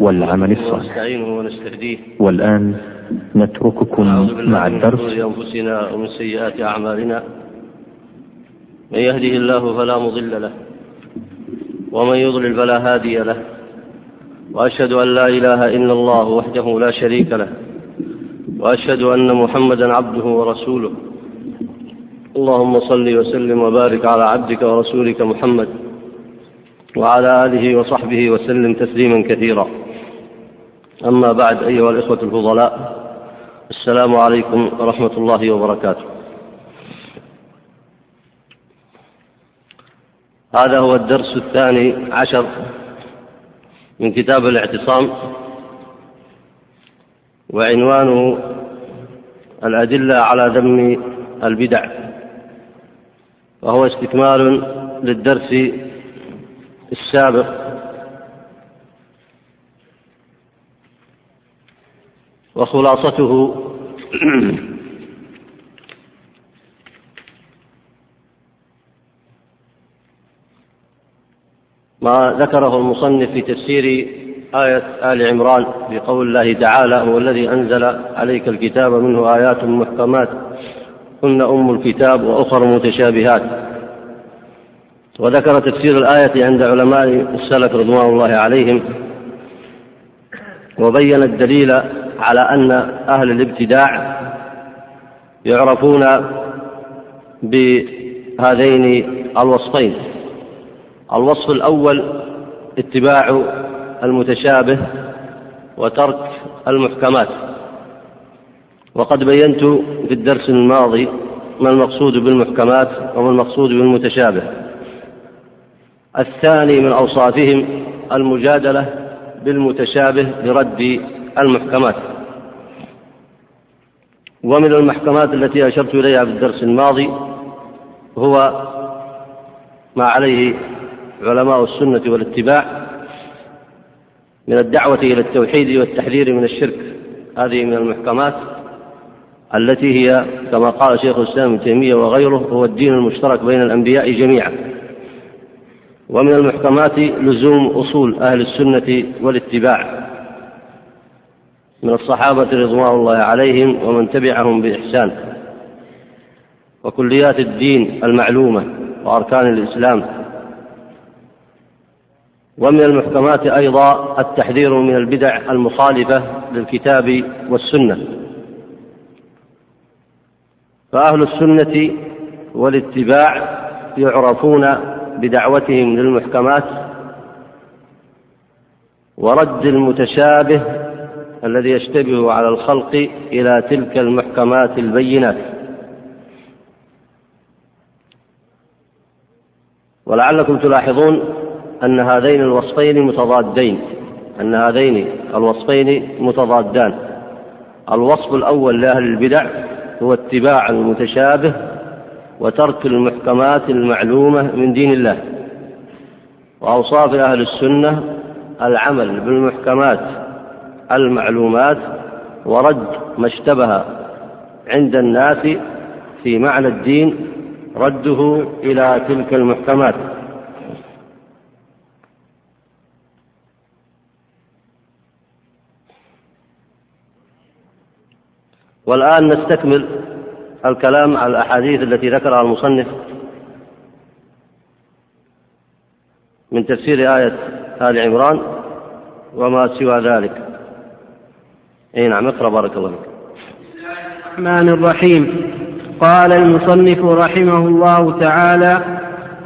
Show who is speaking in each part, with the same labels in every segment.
Speaker 1: والعمل الصالح.
Speaker 2: ونستعينه ونستهديه.
Speaker 1: والآن نترككم مع الدرس.
Speaker 2: من أنفسنا ومن سيئات أعمالنا. من يهده الله فلا مضل له ومن يضلل فلا هادي له. وأشهد أن لا إله إلا الله وحده لا شريك له وأشهد أن محمدا عبده ورسوله. اللهم صل وسلم وبارك على عبدك ورسولك محمد وعلى آله وصحبه وسلم تسليما كثيرا. أما بعد أيها الإخوة الفضلاء السلام عليكم ورحمة الله وبركاته. هذا هو الدرس الثاني عشر من كتاب الاعتصام وعنوانه الأدلة على ذم البدع وهو استكمال للدرس السابق. وخلاصته ما ذكره المصنف في تفسير آية آل عمران بقول الله تعالى هو الذي أنزل عليك الكتاب منه آيات محكمات هن أم الكتاب وأخر متشابهات. وذكر تفسير الآية عند علماء السلف رضوان الله عليهم وبين الدليل على أن أهل الابتداع يعرفون بهذين الوصفين. الوصف الأول اتباع المتشابه وترك المحكمات. وقد بينت في الدرس الماضي ما المقصود بالمحكمات وما المقصود بالمتشابه. الثاني من أوصافهم المجادلة بالمتشابه برد المحكمات. ومن المحكمات التي أشرت إليها في الدرس الماضي هو ما عليه علماء السنة والاتباع من الدعوة إلى التوحيد والتحذير من الشرك. هذه من المحكمات التي هي كما قال شيخ الإسلام ابن تيمية وغيره هو الدين المشترك بين الأنبياء جميعا. ومن المحكمات لزوم أصول أهل السنة والاتباع. من الصحابة رضوان الله عليهم ومن تبعهم بإحسان. وكليات الدين المعلومة وأركان الإسلام. ومن المحكمات أيضا التحذير من البدع المخالفة للكتاب والسنة. فأهل السنة والاتباع يعرفون بدعوتهم للمحكمات ورد المتشابه الذي يشتبه على الخلق إلى تلك المحكمات البينات. ولعلكم تلاحظون أن هذين الوصفين متضادين أن هذين الوصفين متضادان. الوصف الأول لأهل البدع هو اتباع المتشابه وترك المحكمات المعلومة من دين الله. وأوصاف أهل السنة العمل بالمحكمات المعلومات ورد ما اشتبه عند الناس في معنى الدين رده إلى تلك المحكمات. والآن نستكمل الكلام على الأحاديث التي ذكرها المصنف من تفسير آية آل عمران وما سوى ذلك. أي نعم اقرأ بارك الله فيك.
Speaker 3: الرحمن الرحيم. قال المصنف رحمه الله تعالى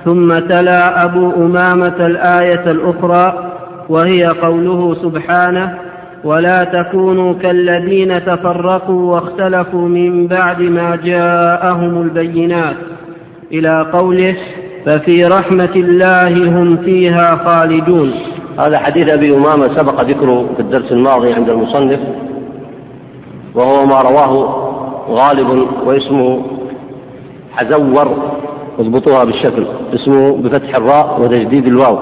Speaker 3: ثم تلا أبو أمامة الآية الأخرى وهي قوله سبحانه ولا تكونوا كالذين تفرقوا واختلفوا من بعد ما جاءهم البينات. إلى قوله ففي رحمة الله هم فيها خالدون.
Speaker 2: هذا حديث أبي أمامة سبق ذكره في الدرس الماضي عند المصنف. وهو ما رواه غالب واسمه حزور اضبطوها بالشكل اسمه بفتح الراء وتجديد الواو.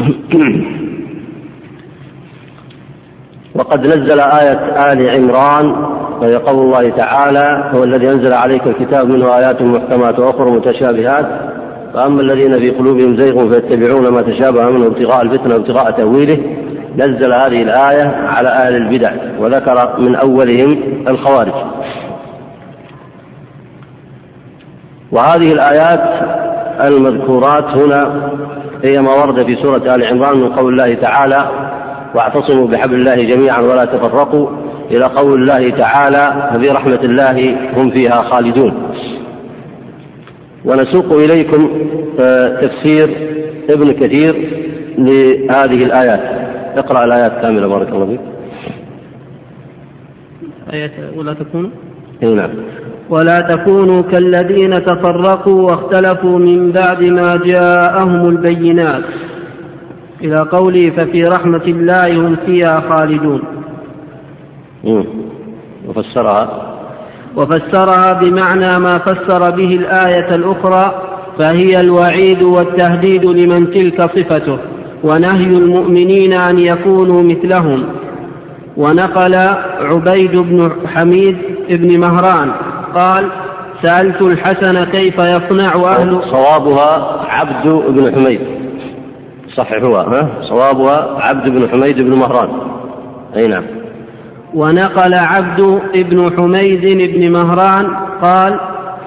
Speaker 2: وقد نزل آية آل عمران وهي قول الله تعالى هو الذي أنزل عليك الكتاب منه آيات محكمات وأخر متشابهات فأما الذين في قلوبهم زيغ فيتبعون ما تشابه منه ابتغاء الفتنة وابتغاء تأويله نزل هذه الآية على أهل البدع وذكر من أولهم الخوارج. وهذه الآيات المذكورات هنا هي ما ورد في سورة آل عمران من قول الله تعالى واعتصموا بحبل الله جميعا ولا تفرقوا إلى قول الله تعالى ففي رحمة الله هم فيها خالدون ونسوق إليكم آه، تفسير ابن كثير لهذه الآيات. اقرأ الآيات كاملة بارك الله فيك.
Speaker 3: آية ولا تكونوا
Speaker 2: إي نعم.
Speaker 3: ولا تكونوا كالذين تفرقوا واختلفوا من بعد ما جاءهم البينات. إلى قوله ففي رحمة الله هم فيها خالدون.
Speaker 2: وفسرها.
Speaker 3: وفسرها بمعنى ما فسر به الآية الأخرى فهي الوعيد والتهديد لمن تلك صفته. ونهي المؤمنين أن يكونوا مثلهم. ونقل عبيد بن حميد بن مهران قال سألت الحسن كيف يصنع أهل
Speaker 2: صوابها عبد بن حميد. صححوها ها؟ صوابها عبد بن حميد بن مهران. أي نعم.
Speaker 3: ونقل عبد بن حميد بن مهران قال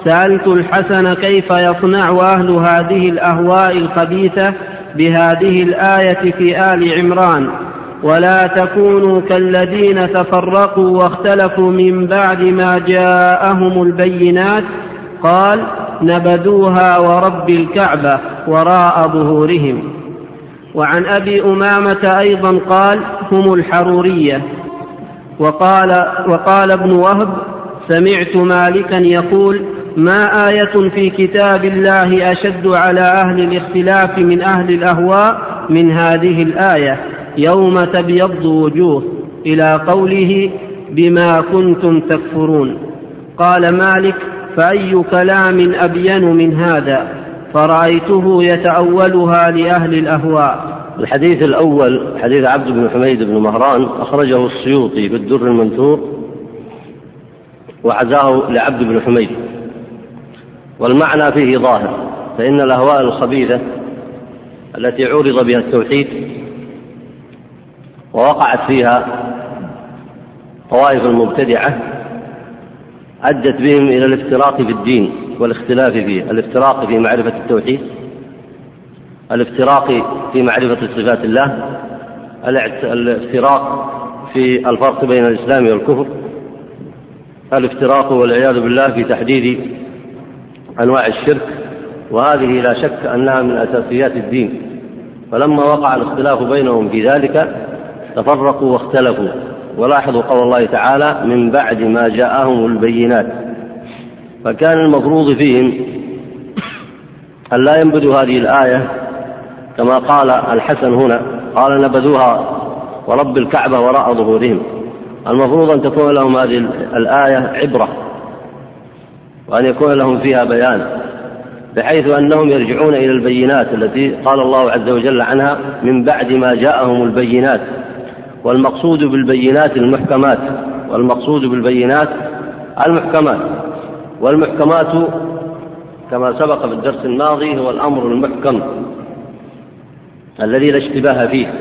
Speaker 3: سألت الحسن كيف يصنع أهل هذه الأهواء الخبيثة بهذه الآية في آل عمران ولا تكونوا كالذين تفرقوا واختلفوا من بعد ما جاءهم البينات قال نبذوها ورب الكعبة وراء ظهورهم. وعن أبي أمامة أيضا قال هم الحرورية. وقال, وقال ابن وهب سمعت مالكا يقول ما آية في كتاب الله أشد على أهل الاختلاف من أهل الأهواء من هذه الآية؟ يوم تبيض وجوه إلى قوله بما كنتم تكفرون. قال مالك فأي كلام أبين من هذا؟ فرأيته يتأولها لأهل الأهواء.
Speaker 2: الحديث الأول حديث عبد بن حميد بن مهران أخرجه السيوطي في الدر المنثور وعزاه لعبد بن حميد. والمعنى فيه ظاهر فإن الأهواء الخبيثة التي عورض بها التوحيد ووقعت فيها طوائف المبتدعة أدت بهم إلى الافتراق في الدين والاختلاف فيه الافتراق في معرفة التوحيد الافتراق في معرفة صفات الله الافتراق في الفرق بين الإسلام والكفر الافتراق والعياذ بالله في تحديد أنواع الشرك وهذه لا شك أنها من أساسيات الدين. فلما وقع الاختلاف بينهم في ذلك تفرقوا واختلفوا. ولاحظوا قول الله تعالى من بعد ما جاءهم البينات فكان المفروض فيهم أن لا ينبذوا هذه الآية كما قال الحسن هنا قال نبذوها ورب الكعبة وراء ظهورهم المفروض أن تكون لهم هذه الآية عبرة. وأن يكون لهم فيها بيان بحيث أنهم يرجعون إلى البينات التي قال الله عز وجل عنها من بعد ما جاءهم البينات. والمقصود بالبينات المحكمات والمقصود بالبينات المحكمات. والمحكمات كما سبق في الدرس الماضي هو الأمر المحكم الذي لا اشتباه فيه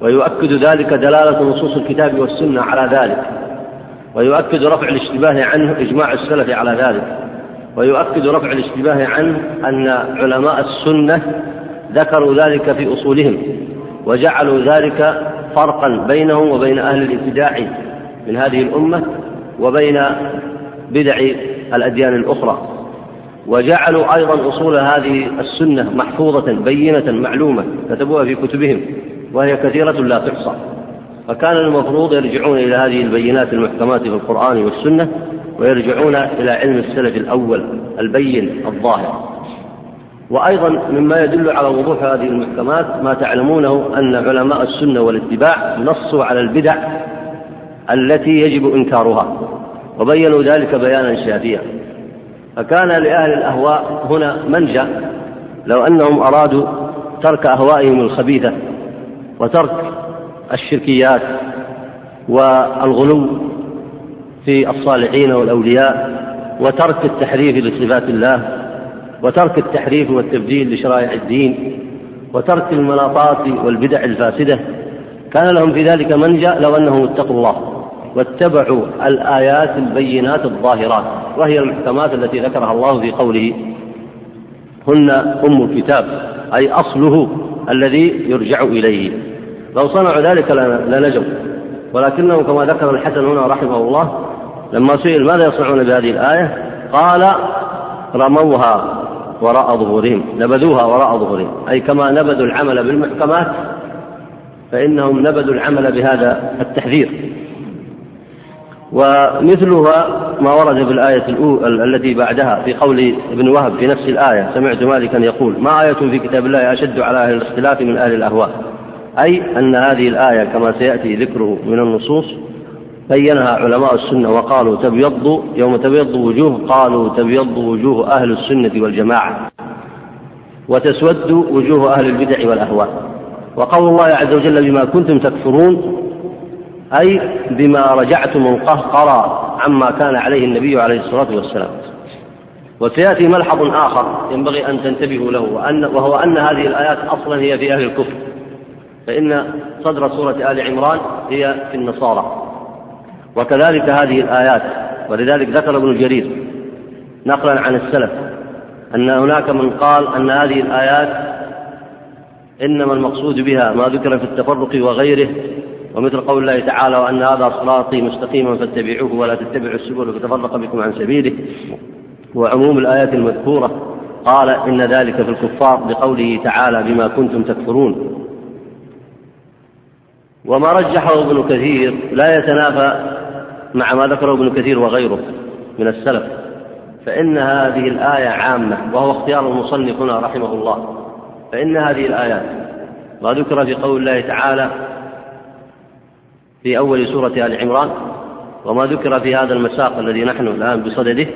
Speaker 2: ويؤكد ذلك دلالة نصوص الكتاب والسنة على ذلك. ويؤكد رفع الاشتباه عنه إجماع السلف على ذلك. ويؤكد رفع الاشتباه عنه أن علماء السنة ذكروا ذلك في أصولهم وجعلوا ذلك فرقا بينهم وبين أهل الابتداع من هذه الأمة وبين بدع الأديان الأخرى. وجعلوا أيضا أصول هذه السنة محفوظة بينة معلومة كتبوها في كتبهم وهي كثيرة لا تحصى. فكان المفروض يرجعون إلى هذه البينات المحكمات في القرآن والسنة ويرجعون إلى علم السلف الأول البين الظاهر. وأيضا مما يدل على وضوح هذه المحكمات ما تعلمونه أن علماء السنة والاتباع نصوا على البدع التي يجب إنكارها وبينوا ذلك بيانا شافيا. فكان لأهل الأهواء هنا منجا لو أنهم أرادوا ترك أهوائهم الخبيثة وترك الشركيات والغلو في الصالحين والأولياء وترك التحريف لصفات الله وترك التحريف والتبديل لشرائع الدين وترك المناطات والبدع الفاسدة كان لهم في ذلك منجأ لو أنهم اتقوا الله واتبعوا الآيات البينات الظاهرات وهي المحكمات التي ذكرها الله في قوله هن أم الكتاب أي أصله الذي يرجع إليه. لو صنعوا ذلك لنجوا ولكنهم كما ذكر الحسن هنا رحمه الله لما سئل ماذا يصنعون بهذه الآية؟ قال رموها وراء ظهورهم نبذوها وراء ظهورهم. أي كما نبذوا العمل بالمحكمات فإنهم نبذوا العمل بهذا التحذير. ومثلها ما ورد في الآية الأولى التي بعدها في قول ابن وهب في نفس الآية سمعت مالكا يقول ما آية في كتاب الله أشد على أهل الاختلاف من أهل الأهواء؟ أي أن هذه الآية كما سيأتي ذكره من النصوص بينها علماء السنة وقالوا تبيض يوم تبيض وجوه قالوا تبيض وجوه أهل السنة والجماعة وتسود وجوه أهل البدع والأهواء. وقول الله عز وجل بما كنتم تكفرون أي بما رجعتم القهقرى عما كان عليه النبي عليه الصلاة والسلام. وسيأتي ملحظ آخر ينبغي أن تنتبهوا له وأن وهو أن هذه الآيات أصلا هي في أهل الكفر. فإن صدر سورة آل عمران هي في النصارى. وكذلك هذه الآيات ولذلك ذكر ابن جرير نقلا عن السلف أن هناك من قال أن هذه الآيات إنما المقصود بها ما ذكر في التفرق وغيره ومثل قول الله تعالى وأن هذا صراطي مستقيما فاتبعوه ولا تتبعوا السبل فتفرق بكم عن سبيله. وعموم الآيات المذكورة قال إن ذلك في الكفار بقوله تعالى بما كنتم تكفرون. وما رجحه ابن كثير لا يتنافى مع ما ذكره ابن كثير وغيره من السلف. فإن هذه الآية عامة وهو اختيار المصنف هنا رحمه الله. فإن هذه الآيات ما ذكر في قول الله تعالى في أول سورة آل عمران وما ذكر في هذا المساق الذي نحن الآن بصدده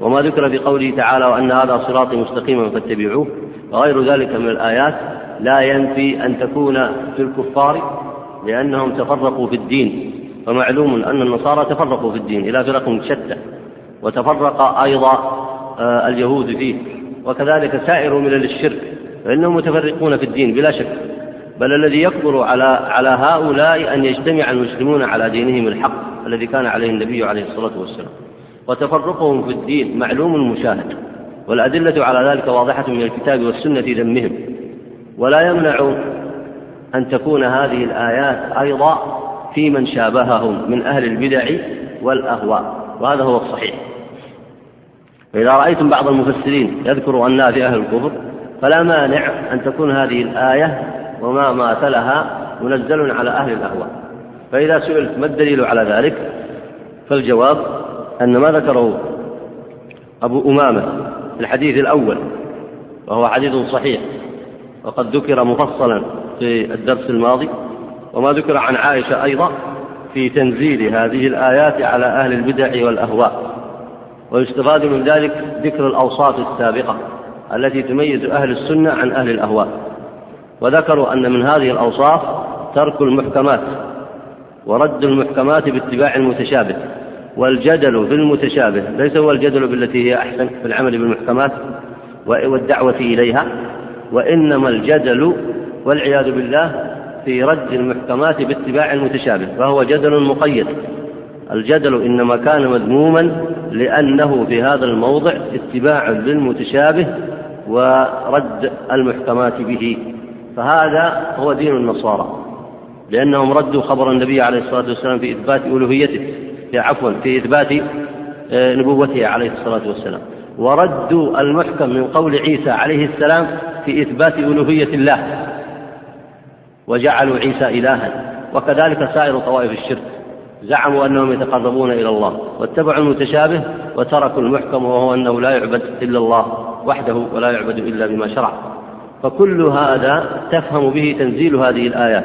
Speaker 2: وما ذكر في قوله تعالى وأن هذا صراطي مستقيما فاتبعوه وغير ذلك من الآيات لا ينفي أن تكون في الكفار لأنهم تفرقوا في الدين. فمعلوم أن النصارى تفرقوا في الدين إلى فرق شتى. وتفرق أيضا آه، اليهود فيه. وكذلك سائر ملل الشرك. فإنهم متفرقون في الدين بلا شك. بل الذي يكبر على على هؤلاء أن يجتمع المسلمون على دينهم الحق الذي كان عليه النبي عليه الصلاة والسلام. وتفرقهم في الدين معلوم مشاهد والأدلة على ذلك واضحة من الكتاب والسنة ذمهم. ولا يمنع أن تكون هذه الآيات أيضا في من شابههم من أهل البدع والأهواء وهذا هو الصحيح. فإذا رأيتم بعض المفسرين يذكر أنها في أهل الكفر فلا مانع أن تكون هذه الآية وما ماثلها منزل على أهل الأهواء. فإذا سئلت ما الدليل على ذلك؟ فالجواب أن ما ذكره أبو أمامة في الحديث الأول وهو حديث صحيح وقد ذكر مفصلا في الدرس الماضي وما ذكر عن عائشة أيضا في تنزيل هذه الآيات على أهل البدع والأهواء. ويستفاد من ذلك ذكر الأوصاف السابقة التي تميز أهل السنة عن أهل الأهواء. وذكروا أن من هذه الأوصاف ترك المحكمات ورد المحكمات باتباع المتشابه والجدل في المتشابه ليس هو الجدل بالتي هي أحسن في العمل بالمحكمات والدعوة إليها وإنما الجدل والعياذ بالله في رد المحكمات باتباع المتشابه فهو جدل مقيد. الجدل إنما كان مذموما لأنه في هذا الموضع اتباع للمتشابه ورد المحكمات به. فهذا هو دين النصارى لأنهم ردوا خبر النبي عليه الصلاة والسلام في إثبات ألوهيته في عفوا في إثبات آه، نبوته عليه الصلاة والسلام. وردوا المحكم من قول عيسى عليه السلام في إثبات ألوهية الله. وجعلوا عيسى إلها. وكذلك سائر طوائف الشرك. زعموا أنهم يتقربون إلى الله واتبعوا المتشابه وتركوا المحكم وهو أنه لا يعبد إلا الله وحده ولا يعبد إلا بما شرع. فكل هذا تفهم به تنزيل هذه الآيات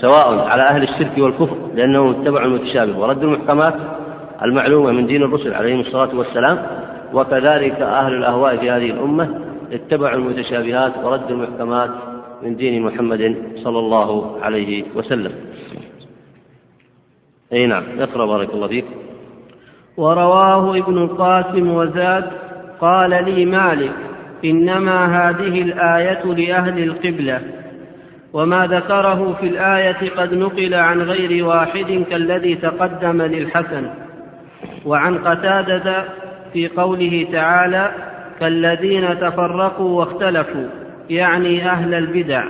Speaker 2: سواء على أهل الشرك والكفر لأنهم اتبعوا المتشابه وردوا المحكمات المعلومة من دين الرسل عليهم الصلاة والسلام. وكذلك أهل الأهواء في هذه الأمة اتبعوا المتشابهات وردوا المحكمات من دين محمد صلى الله عليه وسلم. أي نعم اقرأ بارك الله فيك.
Speaker 3: ورواه ابن القاسم وزاد قال لي مالك إنما هذه الآية لأهل القبلة وما ذكره في الآية قد نقل عن غير واحد كالذي تقدم للحسن. وعن قتادة في قوله تعالى كالذين تفرقوا واختلفوا يعني أهل البدع.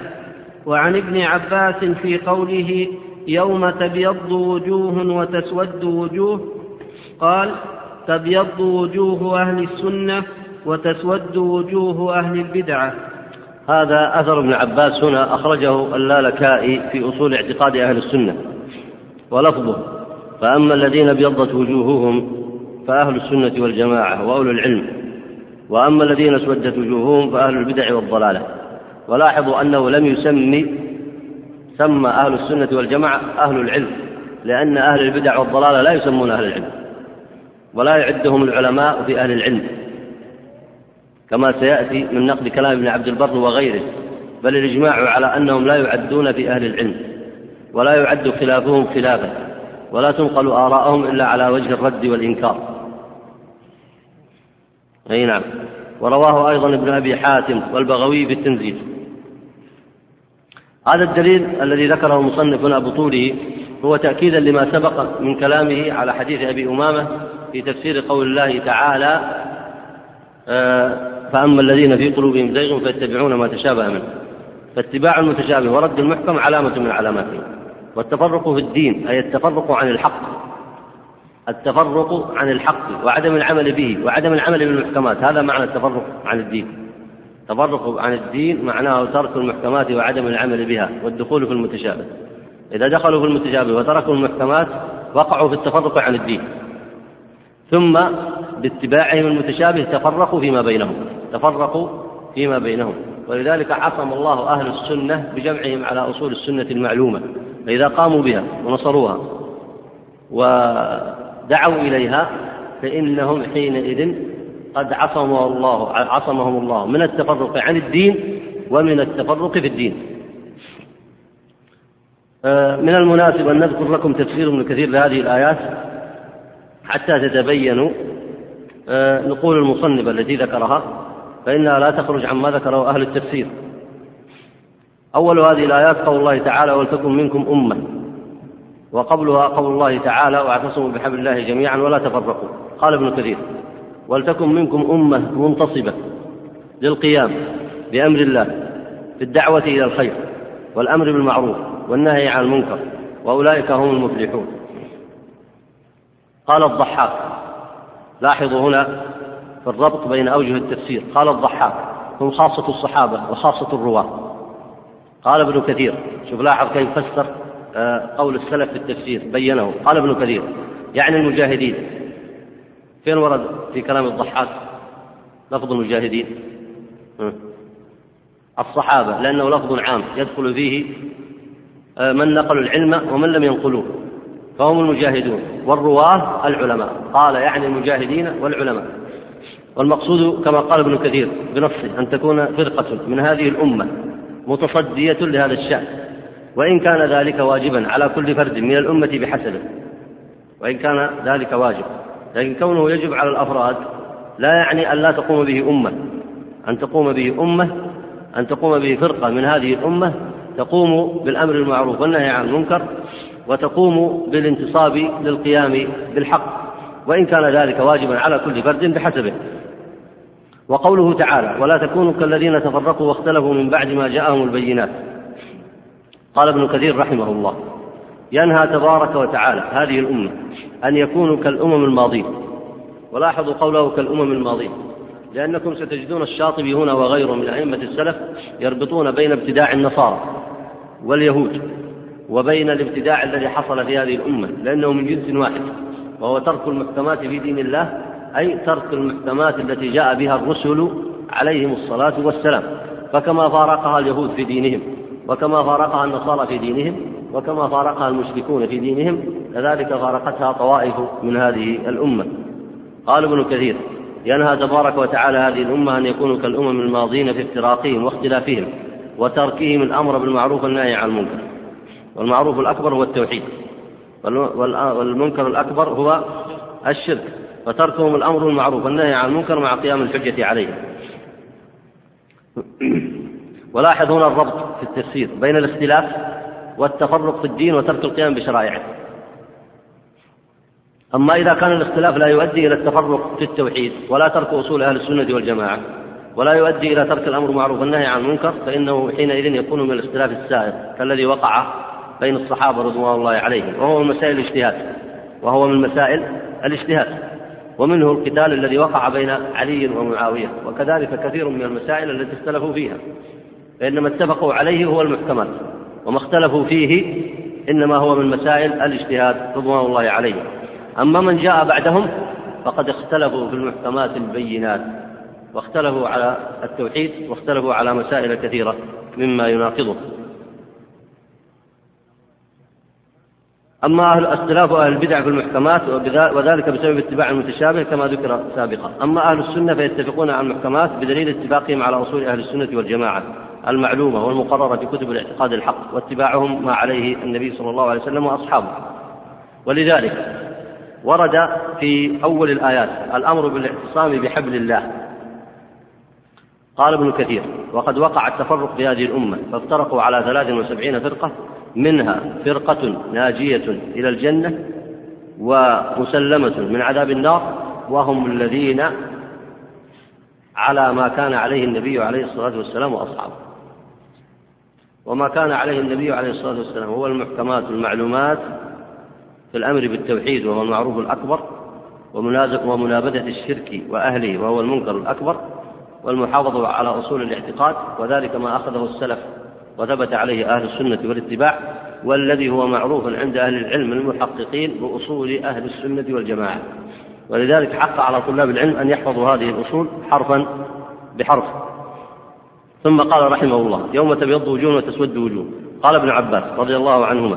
Speaker 3: وعن ابن عباس في قوله يوم تبيض وجوه وتسود وجوه قال تبيض وجوه أهل السنة وتسود وجوه أهل البدعة.
Speaker 2: هذا أثر ابن عباس هنا أخرجه اللالكائي في أصول اعتقاد أهل السنة. ولفظه فأما الذين ابيضت وجوههم فأهل السنة والجماعة وأولو العلم. وأما الذين اسودت وجوههم فأهل البدع والضلالة. ولاحظوا أنه لم يسمي سمى أهل السنة والجماعة أهل العلم لأن أهل البدع والضلالة لا يسمون أهل العلم ولا يعدهم العلماء في أهل العلم. كما سيأتي من نقل كلام ابن عبد البر وغيره بل الإجماع على أنهم لا يعدون في أهل العلم ولا يعد خلافهم خلافا ولا تنقل آراءهم إلا على وجه الرد والإنكار. أي نعم. ورواه أيضا ابن أبي حاتم والبغوي في التنزيل هذا الدليل الذي ذكره المصنف هنا بطوله هو تأكيدا لما سبق من كلامه على حديث أبي أمامة في تفسير قول الله تعالى آه، فأما الذين في قلوبهم زيغ فيتبعون ما تشابه منه. فاتباع المتشابه ورد المحكم علامة من علاماته. والتفرق في الدين أي التفرق عن الحق. التفرق عن الحق وعدم العمل به وعدم العمل بالمحكمات. هذا معنى التفرق عن الدين. التفرق عن الدين معناه ترك المحكمات وعدم العمل بها والدخول في المتشابه. إذا دخلوا في المتشابه وتركوا المحكمات وقعوا في التفرق عن الدين. ثم باتباعهم المتشابه تفرقوا فيما بينهم. تفرقوا فيما بينهم. ولذلك عصم الله أهل السنة بجمعهم على أصول السنة المعلومة. فإذا قاموا بها ونصروها ودعوا إليها فإنهم حينئذ قد عصمه الله عصمهم الله من التفرق عن الدين ومن التفرق في الدين. آه، من المناسب أن نذكر لكم تفسير ابن كثير لهذه الآيات حتى تتبينوا. آه، نقول المصنف التي ذكرها فإنها لا تخرج عما ذكره أهل التفسير. أول هذه الآيات قول الله تعالى ولتكن منكم أمة. وقبلها قول الله تعالى واعتصموا بحبل الله جميعا ولا تفرقوا. قال ابن كثير ولتكن منكم أمة منتصبة للقيام بأمر الله في الدعوة إلى الخير والأمر بالمعروف والنهي عن المنكر وأولئك هم المفلحون. قال الضحاك لاحظوا هنا في الربط بين أوجه التفسير قال الضحاك هم خاصة الصحابة وخاصة الرواة. قال ابن كثير شوف لاحظ كيف فسر قول السلف في التفسير بينه. قال ابن كثير يعني المجاهدين. فين ورد في كلام الضحاك لفظ المجاهدين؟ الصحابة لأنه لفظ عام يدخل فيه آه، من نقلوا العلم ومن لم ينقلوه. فهم المجاهدون والرواة العلماء. قال يعني المجاهدين والعلماء. والمقصود كما قال ابن كثير بنصه أن تكون فرقة من هذه الأمة متصدية لهذا الشأن. وإن كان ذلك واجبا على كل فرد من الأمة بحسبه. وإن كان ذلك واجب. لكن كونه يجب على الأفراد لا يعني أن لا تقوم به أمة. أن تقوم به أمة أن تقوم به فرقة من هذه الأمة تقوم بالأمر المعروف والنهي عن المنكر وتقوم بالانتصاب للقيام بالحق. وإن كان ذلك واجبا على كل فرد بحسبه. وقوله تعالى ولا تكونوا كالذين تفرقوا واختلفوا من بعد ما جاءهم البينات. قال ابن كثير رحمه الله ينهى تبارك وتعالى هذه الأمة أن يكونوا كالأمم الماضية. ولاحظوا قوله كالأمم الماضية لأنكم ستجدون الشاطبي هنا وغيره من أئمة السلف يربطون بين ابتداع النصارى واليهود وبين الابتداع الذي حصل في هذه الأمة لأنه من جنس واحد وهو ترك المحكمات في دين الله أي ترك المحكمات التي جاء بها الرسل عليهم الصلاة والسلام فكما فارقها اليهود في دينهم. وكما فارقها النصارى في دينهم وكما فارقها المشركون في دينهم كذلك فارقتها طوائف من هذه الأمة. قال ابن كثير ينهى تبارك وتعالى هذه الأمة أن يكونوا كالأمم الماضين في افتراقهم واختلافهم وتركهم الأمر بالمعروف والنهي عن المنكر. والمعروف الأكبر هو التوحيد. والمنكر الأكبر هو الشرك. فتركهم الأمر بالمعروف والنهي عن المنكر مع قيام الحجة عليهم. ولاحظ هنا الربط في التفسير بين الاختلاف والتفرق في الدين وترك القيام بشرائعه. أما إذا كان الاختلاف لا يؤدي إلى التفرق في التوحيد ولا ترك أصول أهل السنة والجماعة ولا يؤدي إلى ترك الأمر معروف والنهي عن المنكر فإنه حينئذ يكون من الاختلاف السائر كالذي وقع بين الصحابة رضوان الله عليهم وهو من مسائل الاجتهاد وهو من مسائل الاجتهاد ومنه القتال الذي وقع بين علي ومعاوية وكذلك كثير من المسائل التي اختلفوا فيها. فإنما اتفقوا عليه هو المحكمات وما اختلفوا فيه إنما هو من مسائل الاجتهاد رضوان الله عليهم أما من جاء بعدهم فقد اختلفوا في المحكمات البينات واختلفوا على التوحيد واختلفوا على مسائل كثيرة مما يناقضه. أما أهل اختلاف أهل البدع في المحكمات وذلك بسبب اتباع المتشابه كما ذكر سابقا. أما أهل السنة فيتفقون على المحكمات بدليل اتفاقهم على أصول أهل السنة والجماعة المعلومة والمقررة في كتب الاعتقاد الحق واتباعهم ما عليه النبي صلى الله عليه وسلم وأصحابه. ولذلك ورد في أول الآيات الأمر بالاعتصام بحبل الله. قال ابن كثير وقد وقع التفرق في هذه الأمة فافترقوا على ثلاث وسبعين فرقة منها فرقة ناجية إلى الجنة ومسلمة من عذاب النار وهم الذين على ما كان عليه النبي عليه الصلاة والسلام وأصحابه. وما كان عليه النبي عليه الصلاة والسلام هو المحكمات المعلومات في الأمر بالتوحيد وهو المعروف الأكبر ومنابذة الشرك وأهله وهو المنكر الأكبر والمحافظة على أصول الاعتقاد وذلك ما أخذه السلف وثبت عليه أهل السنة والاتباع والذي هو معروف عند أهل العلم المحققين بأصول أهل السنة والجماعة. ولذلك حق على طلاب العلم أن يحفظوا هذه الأصول حرفا بحرف. ثم قال رحمه الله يوم تبيض وجوه وتسود وجوه. قال ابن عباس رضي الله عنهما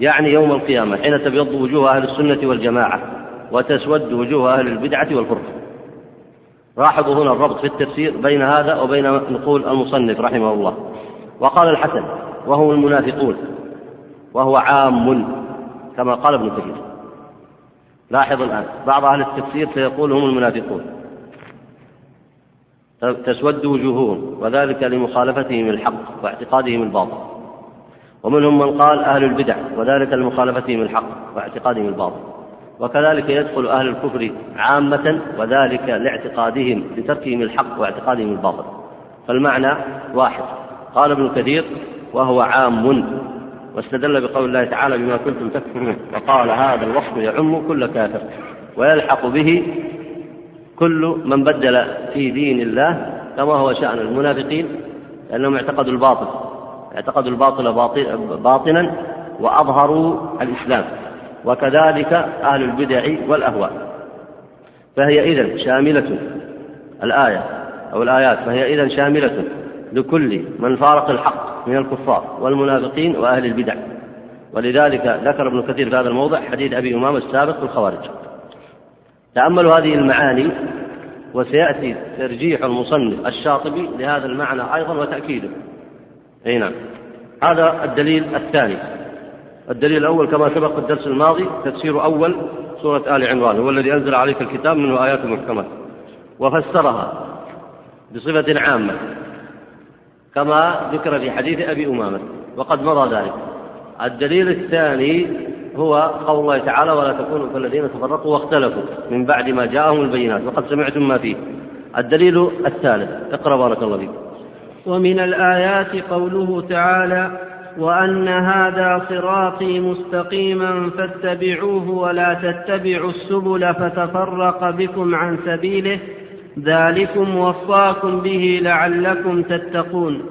Speaker 2: يعني يوم القيامة حين تبيض وجوه أهل السنة والجماعة وتسود وجوه أهل البدعة والفرقة. لاحظوا هنا الربط في التفسير بين هذا وبين نقول المصنف رحمه الله. وقال الحسن وهم المنافقون وهو عام كما قال ابن كثير. لاحظ الآن بعض أهل التفسير سيقول هم المنافقون. تسود وجوههم وذلك لمخالفتهم الحق واعتقادهم الباطل. ومنهم من قال أهل البدع وذلك لمخالفتهم الحق واعتقادهم الباطل. وكذلك يدخل أهل الكفر عامة وذلك لاعتقادهم لتركهم الحق واعتقادهم الباطل. فالمعنى واحد. قال ابن كثير وهو عام واستدل بقول الله تعالى بما كنتم تكفرون. وقال هذا الوصف يعم كل كافر ويلحق به كل من بدل في دين الله كما هو شأن المنافقين لأنهم اعتقدوا الباطل اعتقدوا الباطل باطنا وأظهروا الإسلام. وكذلك أهل البدع والأهواء. فهي إذن شاملة الآية أو الآيات فهي إذن شاملة لكل من فارق الحق من الكفار والمنافقين وأهل البدع. ولذلك ذكر ابن كثير في هذا الموضع حديث أبي أمامة السابق في الخوارج. تأملوا هذه المعاني وسيأتي ترجيح المصنف الشاطبي لهذا المعنى أيضا وتأكيده. أي نعم. هذا الدليل الثاني. الدليل الأول كما سبق في الدرس الماضي تفسير أول سورة آل عمران هو الذي أنزل عليك الكتاب منه آيات محكمات. وفسرها بصفة عامة. كما ذكر في حديث أبي أمامة وقد مضى ذلك. الدليل الثاني هو قول الله تعالى ولا تكونوا كالذين تفرقوا واختلفوا من بعد ما جاءهم البينات. وقد سمعتم ما فيه. الدليل الثالث. اقرأ بارك الله فيك.
Speaker 3: ومن الآيات قوله تعالى وأن هذا صراطي مستقيما فاتبعوه ولا تتبعوا السبل فتفرق بكم عن سبيله ذلكم وصاكم به لعلكم تتقون.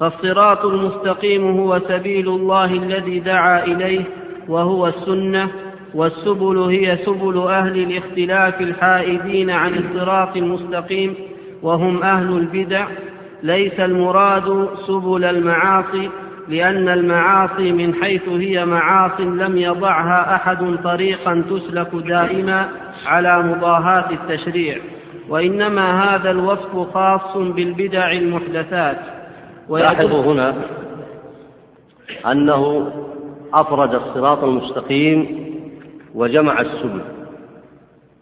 Speaker 3: فالصراط المستقيم هو سبيل الله الذي دعا إليه وهو السنة والسبل هي سبل أهل الاختلاف الحائدين عن الصراط المستقيم وهم أهل البدع. ليس المراد سبل المعاصي لأن المعاصي من حيث هي معاص لم يضعها أحد طريقا تسلك دائما على مضاهاة التشريع. وإنما هذا الوصف خاص بالبدع المحدثات
Speaker 2: لاحظوا هنا أنه أفرد الصراط المستقيم وجمع السبل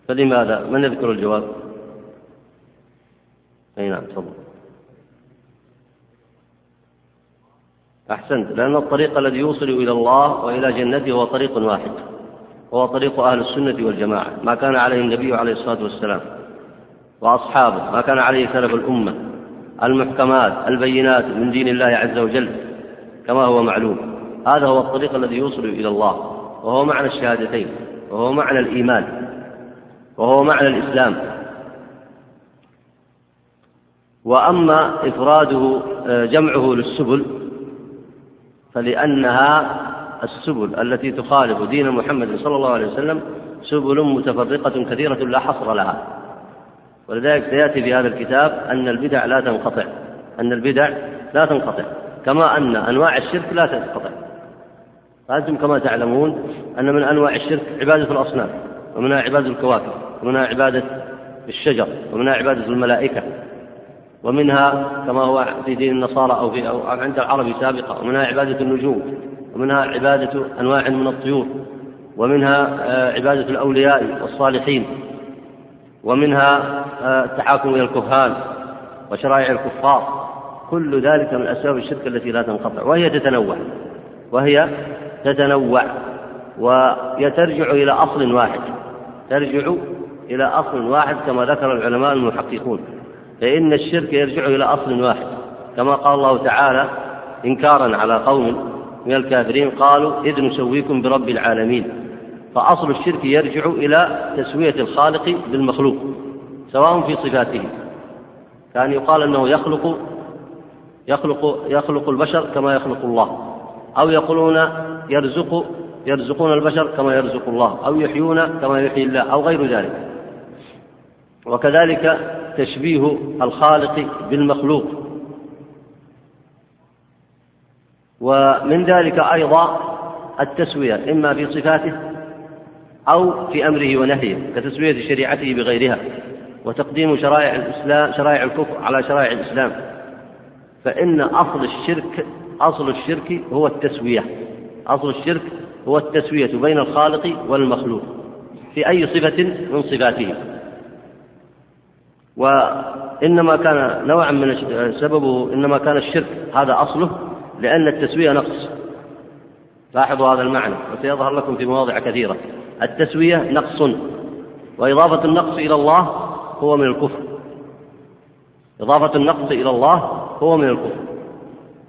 Speaker 2: فلماذا؟ من يذكر الجواب؟ أي نعم تفضل أحسنت لأن الطريق الذي يوصل إلى الله وإلى جنته هو طريق واحد هو طريق أهل السنة والجماعة ما كان عليه النبي عليه الصلاة والسلام وأصحابه ما كان عليه سلف الأمة المحكمات البينات من دين الله عز وجل كما هو معلوم. هذا هو الطريق الذي يوصل إلى الله وهو معنى الشهادتين وهو معنى الإيمان وهو معنى الإسلام. وأما إفراده آه، جمعه للسبل فلأنها السبل التي تخالف دين محمد صلى الله عليه وسلم سبل متفرقة كثيرة لا حصر لها. ولذلك سيأتي في هذا الكتاب أن البدع لا تنقطع أن البدع لا تنقطع كما أن أنواع الشرك لا تنقطع. فأنتم كما تعلمون أن من أنواع الشرك عبادة الأصنام ومنها عبادة الكواكب ومنها عبادة الشجر ومنها عبادة الملائكة. ومنها كما هو في دين النصارى أو, في أو عند العرب سابقة ومنها عبادة النجوم ومنها عبادة أنواع من الطيور ومنها آه، عبادة الأولياء والصالحين. ومنها آه، التحاكم إلى الكهان وشرائع الكفار. كل ذلك من أسباب الشرك التي لا تنقطع وهي تتنوع وهي تتنوع ويترجع إلى أصل واحد ترجع إلى أصل واحد كما ذكر العلماء المحققون. فإن الشرك يرجع إلى أصل واحد كما قال الله تعالى إنكارا على قوم من الكافرين قالوا إذ نسويكم برب العالمين. فأصل الشرك يرجع إلى تسوية الخالق بالمخلوق سواء في صفاته. كان يقال أنه يخلق يخلق يخلق البشر كما يخلق الله. أو يقولون يرزق يرزقون البشر كما يرزق الله. أو يحيون كما يحيي الله أو غير ذلك. وكذلك تشبيه الخالق بالمخلوق. ومن ذلك أيضا التسوية إما في صفاته أو في أمره ونهيه كتسوية شريعته بغيرها وتقديم شرائع الإسلام شرائع الكفر على شرائع الإسلام. فإن أصل الشرك أصل الشرك هو التسوية. أصل الشرك هو التسوية بين الخالق والمخلوق في أي صفة من صفاته. وإنما كان نوعا من سببه إنما كان الشرك هذا أصله لأن التسوية نقص. لاحظوا هذا المعنى وسيظهر لكم في مواضع كثيرة. التسوية نقص وإضافة النقص إلى الله هو من الكفر. إضافة النقص إلى الله هو من الكفر.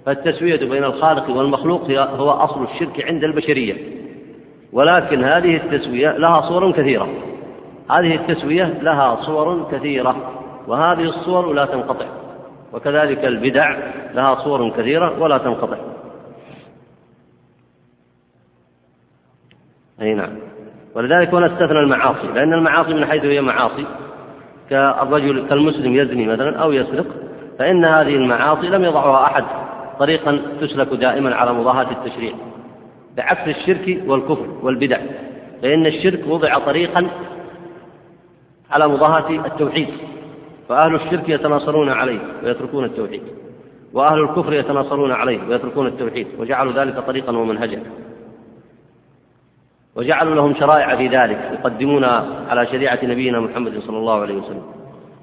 Speaker 2: فالتسوية بين الخالق والمخلوق هو أصل الشرك عند البشرية. ولكن هذه التسوية لها صور كثيرة. هذه التسوية لها صور كثيرة. وهذه الصور لا تنقطع. وكذلك البدع لها صور كثيرة ولا تنقطع. أي نعم. ولذلك هنا استثنى المعاصي لأن المعاصي من حيث هي معاصي كالرجل كالمسلم يزني مثلا أو يسرق فإن هذه المعاصي لم يضعها أحد طريقا تسلك دائما على مضاهاة التشريع بعكس الشرك والكفر والبدع فإن الشرك وضع طريقا على مضاهاة التوحيد فأهل الشرك يتناصرون عليه ويتركون التوحيد وأهل الكفر يتناصرون عليه ويتركون التوحيد وجعلوا ذلك طريقا ومنهجا. وجعلوا لهم شرائع في ذلك يقدمون على شريعة نبينا محمد صلى الله عليه وسلم.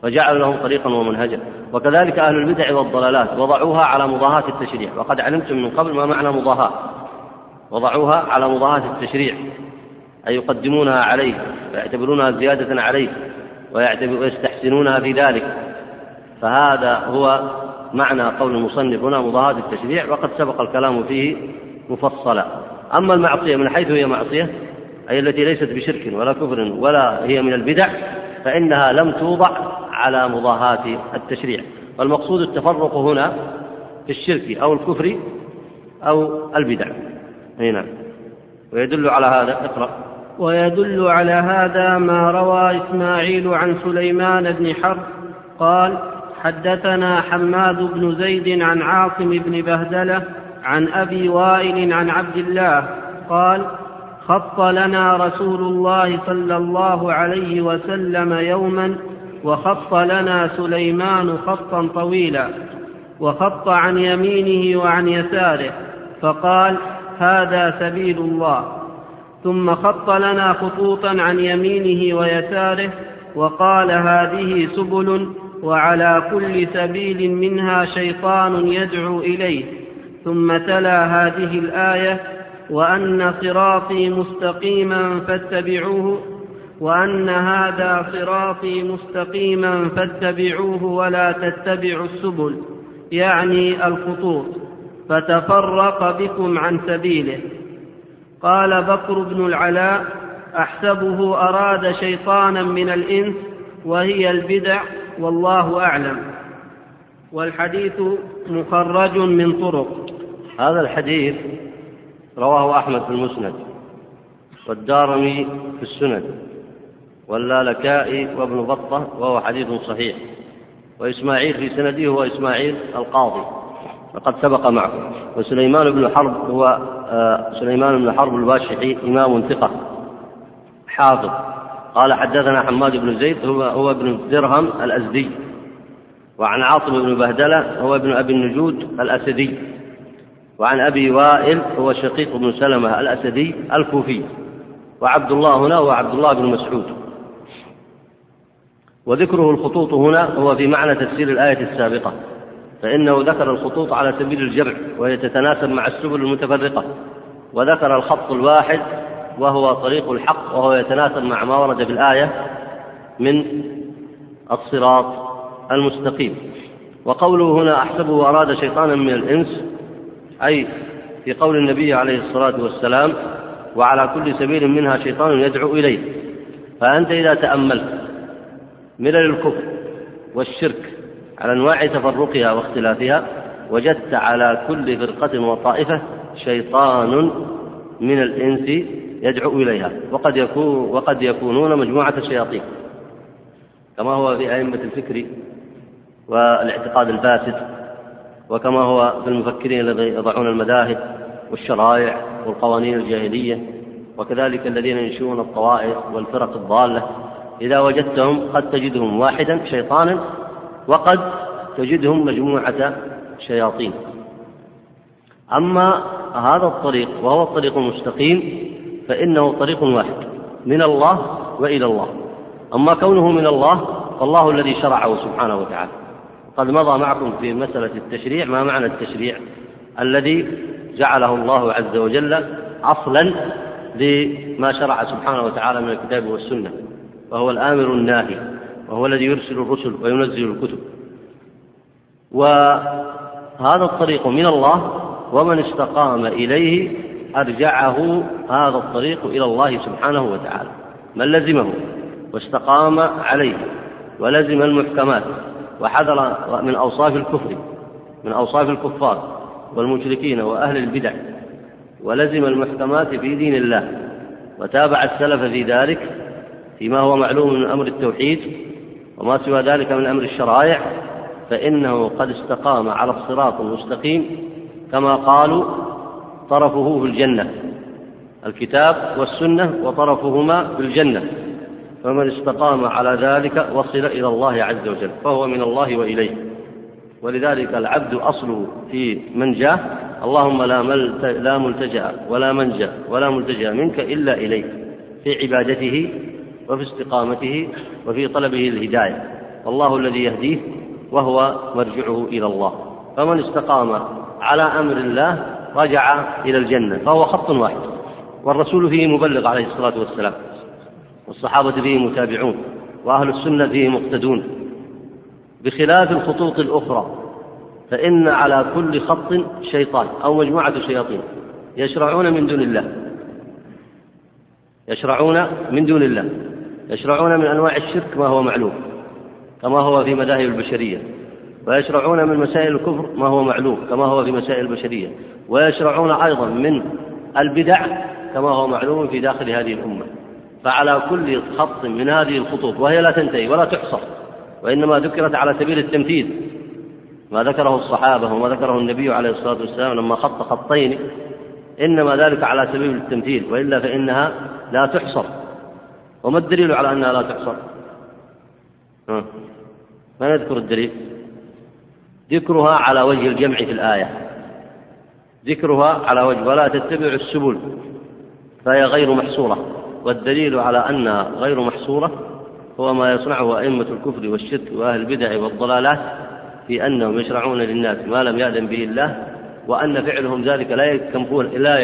Speaker 2: وجعلوا لهم طريقا ومنهجا. وكذلك أهل البدع والضلالات وضعوها على مضاهاة التشريع. وقد علمتم من قبل ما معنى مضاهاة. وضعوها على مضاهاة التشريع. أي يقدمونها عليه ويعتبرونها زيادة عليه ويستحسنونها في ذلك. فهذا هو معنى قول المصنف. هنا مضاهاة التشريع. وقد سبق الكلام فيه مفصلا. أما المعصية من حيث هي معصية أي التي ليست بشرك ولا كفر ولا هي من البدع فإنها لم توضع على مضاهاة التشريع. والمقصود التفرق هنا في الشرك أو الكفر أو البدع. أي نعم. ويدل على هذا اقرأ.
Speaker 3: ويدل على هذا ما روى إسماعيل عن سليمان بن حرب. قال حدثنا حماد بن زيد عن عاصم بن بهدلة عن أبي وائل عن عبد الله قال خط لنا رسول الله صلى الله عليه وسلم يوما وخط لنا سليمان خطا طويلا وخط عن يمينه وعن يساره فقال هذا سبيل الله. ثم خط لنا خطوطا عن يمينه ويساره وقال هذه سبل وعلى كل سبيل منها شيطان يدعو إليه. ثم تلا هذه الآية وأن صراطي مستقيما فاتبعوه وأن هذا صراطي مستقيما فاتبعوه ولا تتبعوا السبل يعني الخطوط. فتفرق بكم عن سبيله. قال بكر بن العلاء أحسبه أراد شيطانا من الإنس وهي البدع والله أعلم. والحديث مخرج من طرق.
Speaker 2: هذا الحديث رواه أحمد في المسند والدارمي في السنن واللالكائي وابن بطة وهو حديث صحيح وإسماعيل في سنده هو إسماعيل القاضي وقد سبق معكم وسليمان بن حرب هو آه، سليمان بن حرب الباشحي إمام ثقة حافظ. قال حدثنا حماد بن زيد هو هو ابن درهم الأزدي وعن عاصم بن بهدلة هو ابن أبي النجود الأسدي. وعن أبي وائل هو شقيق بن سلمة الأسدي الكوفي وعبد الله هنا هو عبد الله بن مسعود. وذكره الخطوط هنا هو في معنى تفسير الآية السابقة فإنه ذكر الخطوط على سبيل الجمع وهي تتناسب مع السبل المتفرقة وذكر الخط الواحد وهو طريق الحق وهو يتناسب مع ما ورد في الآية من الصراط المستقيم. وقوله هنا أحسبه أراد شيطانا من الإنس أي في قول النبي عليه الصلاة والسلام وعلى كل سبيل منها شيطان يدعو إليه. فأنت إذا تأملت ملل الكفر والشرك على أنواع تفرقها واختلافها وجدت على كل فرقة وطائفة شيطان من الإنس يدعو إليها وقد يكون وقد يكونون مجموعة شياطين كما هو في أئمة الفكر والاعتقاد الفاسد وكما هو في المفكرين الذين يضعون المذاهب والشرائع والقوانين الجاهلية وكذلك الذين ينشئون الطوائف والفرق الضالة إذا وجدتهم قد تجدهم واحدا شيطانا وقد تجدهم مجموعة شياطين. أما هذا الطريق وهو الطريق المستقيم فإنه طريق واحد من الله وإلى الله. أما كونه من الله فالله الذي شرعه سبحانه وتعالى. قد مضى معكم في مسألة التشريع ما معنى التشريع؟ الذي جعله الله عز وجل أصلا لما شرع سبحانه وتعالى من الكتاب والسنة وهو الآمر الناهي وهو الذي يرسل الرسل وينزل الكتب. وهذا الطريق من الله ومن استقام إليه أرجعه هذا الطريق إلى الله سبحانه وتعالى. من لزمه واستقام عليه ولزم المحكمات. وحذر من أوصاف الكفر من أوصاف الكفار والمشركين وأهل البدع ولزم المحكمات في دين الله وتابع السلف في ذلك فيما هو معلوم من أمر التوحيد وما سوى ذلك من أمر الشرائع فإنه قد استقام على الصراط المستقيم كما قالوا طرفه في الجنة الكتاب والسنة وطرفهما في الجنة. فمن استقام على ذلك وصل إلى الله عز وجل فهو من الله وإليه. ولذلك العبد أصله في من جاه اللهم لا, لا ملتجأ ولا منجأ ولا ملتجأ منك إلا إليك في عبادته وفي استقامته وفي طلبه الهداية. والله الذي يهديه وهو مرجعه إلى الله. فمن استقام على أمر الله رجع إلى الجنة فهو خط واحد. والرسول فيه مبلغ عليه الصلاة والسلام. والصحابة فيه متابعون وأهل السنة فيه مقتدون. بخلاف الخطوط الأخرى فإن على كل خط شيطان أو مجموعة شياطين يشرعون من دون الله. يشرعون من دون الله. يشرعون من أنواع الشرك ما هو معلوم كما هو في مذاهب البشرية. ويشرعون من مسائل الكفر ما هو معلوم كما هو في مسائل البشرية. ويشرعون أيضا من البدع كما هو معلوم في داخل هذه الأمة. فعلى كل خط من هذه الخطوط وهي لا تنتهي ولا تحصر وإنما ذكرت على سبيل التمثيل. ما ذكره الصحابة وما ذكره النبي عليه الصلاة والسلام لما خط خطين إنما ذلك على سبيل التمثيل وإلا فإنها لا تحصر. وما الدليل على أنها لا تحصر؟ ما نذكر الدليل؟ ذكرها على وجه الجمع في الآية. ذكرها على وجه ولا تتبع السبل فهي غير محصورة. والدليل على أنها غير محصورة هو ما يصنعه أئمة الكفر والشرك وأهل البدع والضلالات في أنهم يشرعون للناس ما لم يأذن به الله وأن فعلهم ذلك لا يكفون لا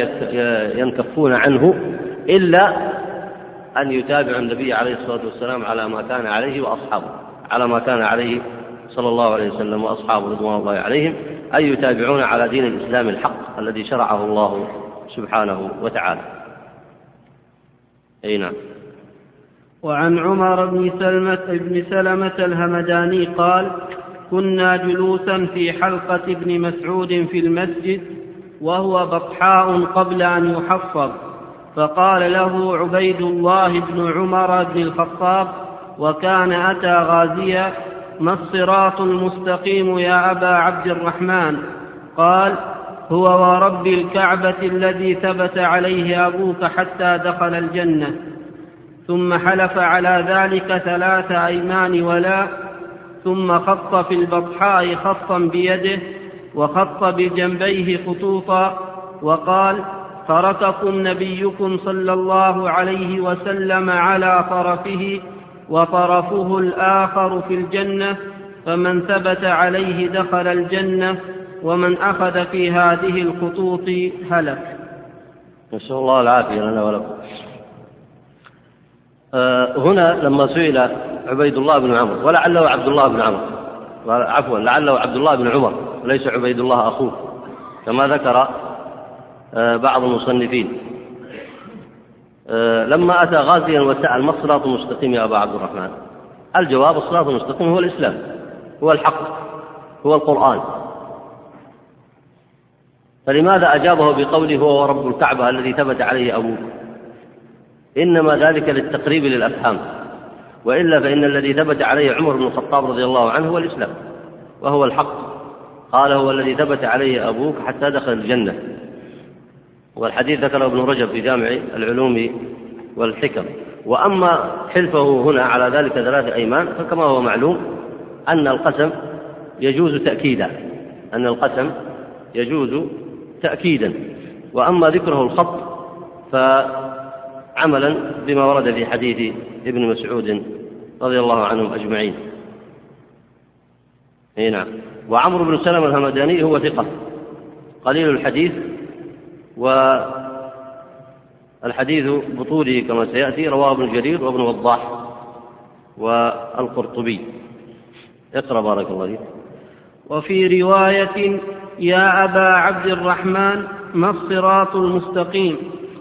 Speaker 2: ينكفون عنه إلا أن يتابعوا النبي عليه الصلاة والسلام على ما كان عليه وأصحابه على ما كان عليه صلى الله عليه وسلم وأصحابه رضوان الله عليهم أي يتابعون على دين الإسلام الحق الذي شرعه الله سبحانه وتعالى. أي نعم.
Speaker 3: وعن عمر بن سلمة بن سلمة الهمداني قال كنا جلوسا في حلقة ابن مسعود في المسجد وهو بطحاء قبل أن يحفظ. فقال له عبيد الله بن عمر بن الخطاب وكان أتى غازيا ما الصراط المستقيم يا أبا عبد الرحمن؟ قال هو ورب الكعبة الذي ثبت عليه أبوك حتى دخل الجنة ثم حلف على ذلك ثلاث أيمان ولا ثم خط في البطحاء خطا بيده وخط بجنبيه خطوطا وقال ترككم نبيكم صلى الله عليه وسلم على طرفه وطرفه الآخر في الجنة فمن ثبت عليه دخل الجنة ومن أخذ في هذه الخطوط هلك.
Speaker 2: نسأل الله العافية لنا ولكم. آه هنا لما سئل عبيد الله بن عمرو ولعله عبد الله بن عمرو؟ عفوا لعله عبد الله بن عمر ليس عبيد الله أخوه. كما ذكر آه بعض المصنفين. آه لما أتى غازيا وسأل ما الصراط المستقيم يا أبا عبد الرحمن؟ الجواب الصراط المستقيم هو الإسلام هو الحق هو القرآن. فلماذا أجابه بقوله هو رب الكعبة الذي ثبت عليه أبوك إنما ذلك للتقريب للأفهام وإلا فإن الذي ثبت عليه عمر بن الخطاب رضي الله عنه هو الإسلام وهو الحق. قال هو الذي ثبت عليه أبوك حتى دخل الجنة والحديث ذكره ابن رجب في جامع العلوم والحكم. وأما حلفه هنا على ذلك ثلاث أيمان فكما هو معلوم أن القسم يجوز تأكيدا أن القسم يجوز تأكيدا. وأما ذكره الخط فعملا بما ورد في حديث ابن مسعود رضي الله عنهم أجمعين. إي نعم. وعمرو بن سلمة الهمداني هو ثقة. قليل الحديث والحديث بطوله كما سيأتي رواه ابن جرير وابن وضاح والقرطبي. اقرأ بارك الله فيك.
Speaker 3: وفي رواية يا أبا عبد الرحمن ما الصراط المستقيم؟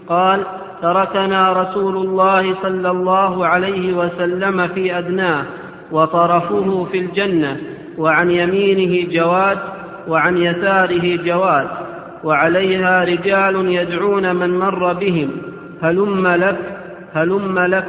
Speaker 3: قال تركنا رسول الله صلى الله عليه وسلم في أدناه وطرفه في الجنة وعن يمينه جواد وعن يساره جواد وعليها رجال يدعون من مر بهم هلم لك هلم لك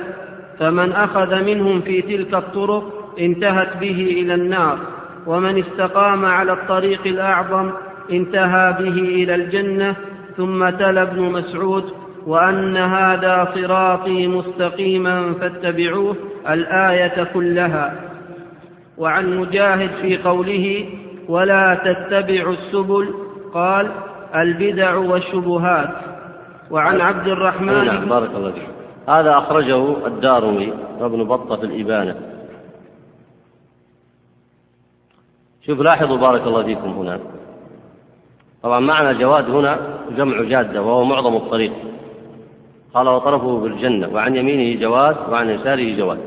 Speaker 3: فمن أخذ منهم في تلك الطرق انتهت به إلى النار. ومن استقام على الطريق الأعظم انتهى به إلى الجنة ثم تلا ابن مسعود وأن هذا صراطي مستقيما فاتبعوه الآية كلها. وعن مجاهد في قوله ولا تتبعوا السبل قال البدع والشبهات وعن عبد الرحمن
Speaker 2: نعم بارك الله فيك. هذا أخرجه الدارمي وابن بطة في الإبانة. شوف لاحظوا بارك الله فيكم هنا. طبعا معنى جواد هنا جمع جادة وهو معظم الطريق. قال وطرفه بالجنة وعن يمينه جواد وعن يساره جواد.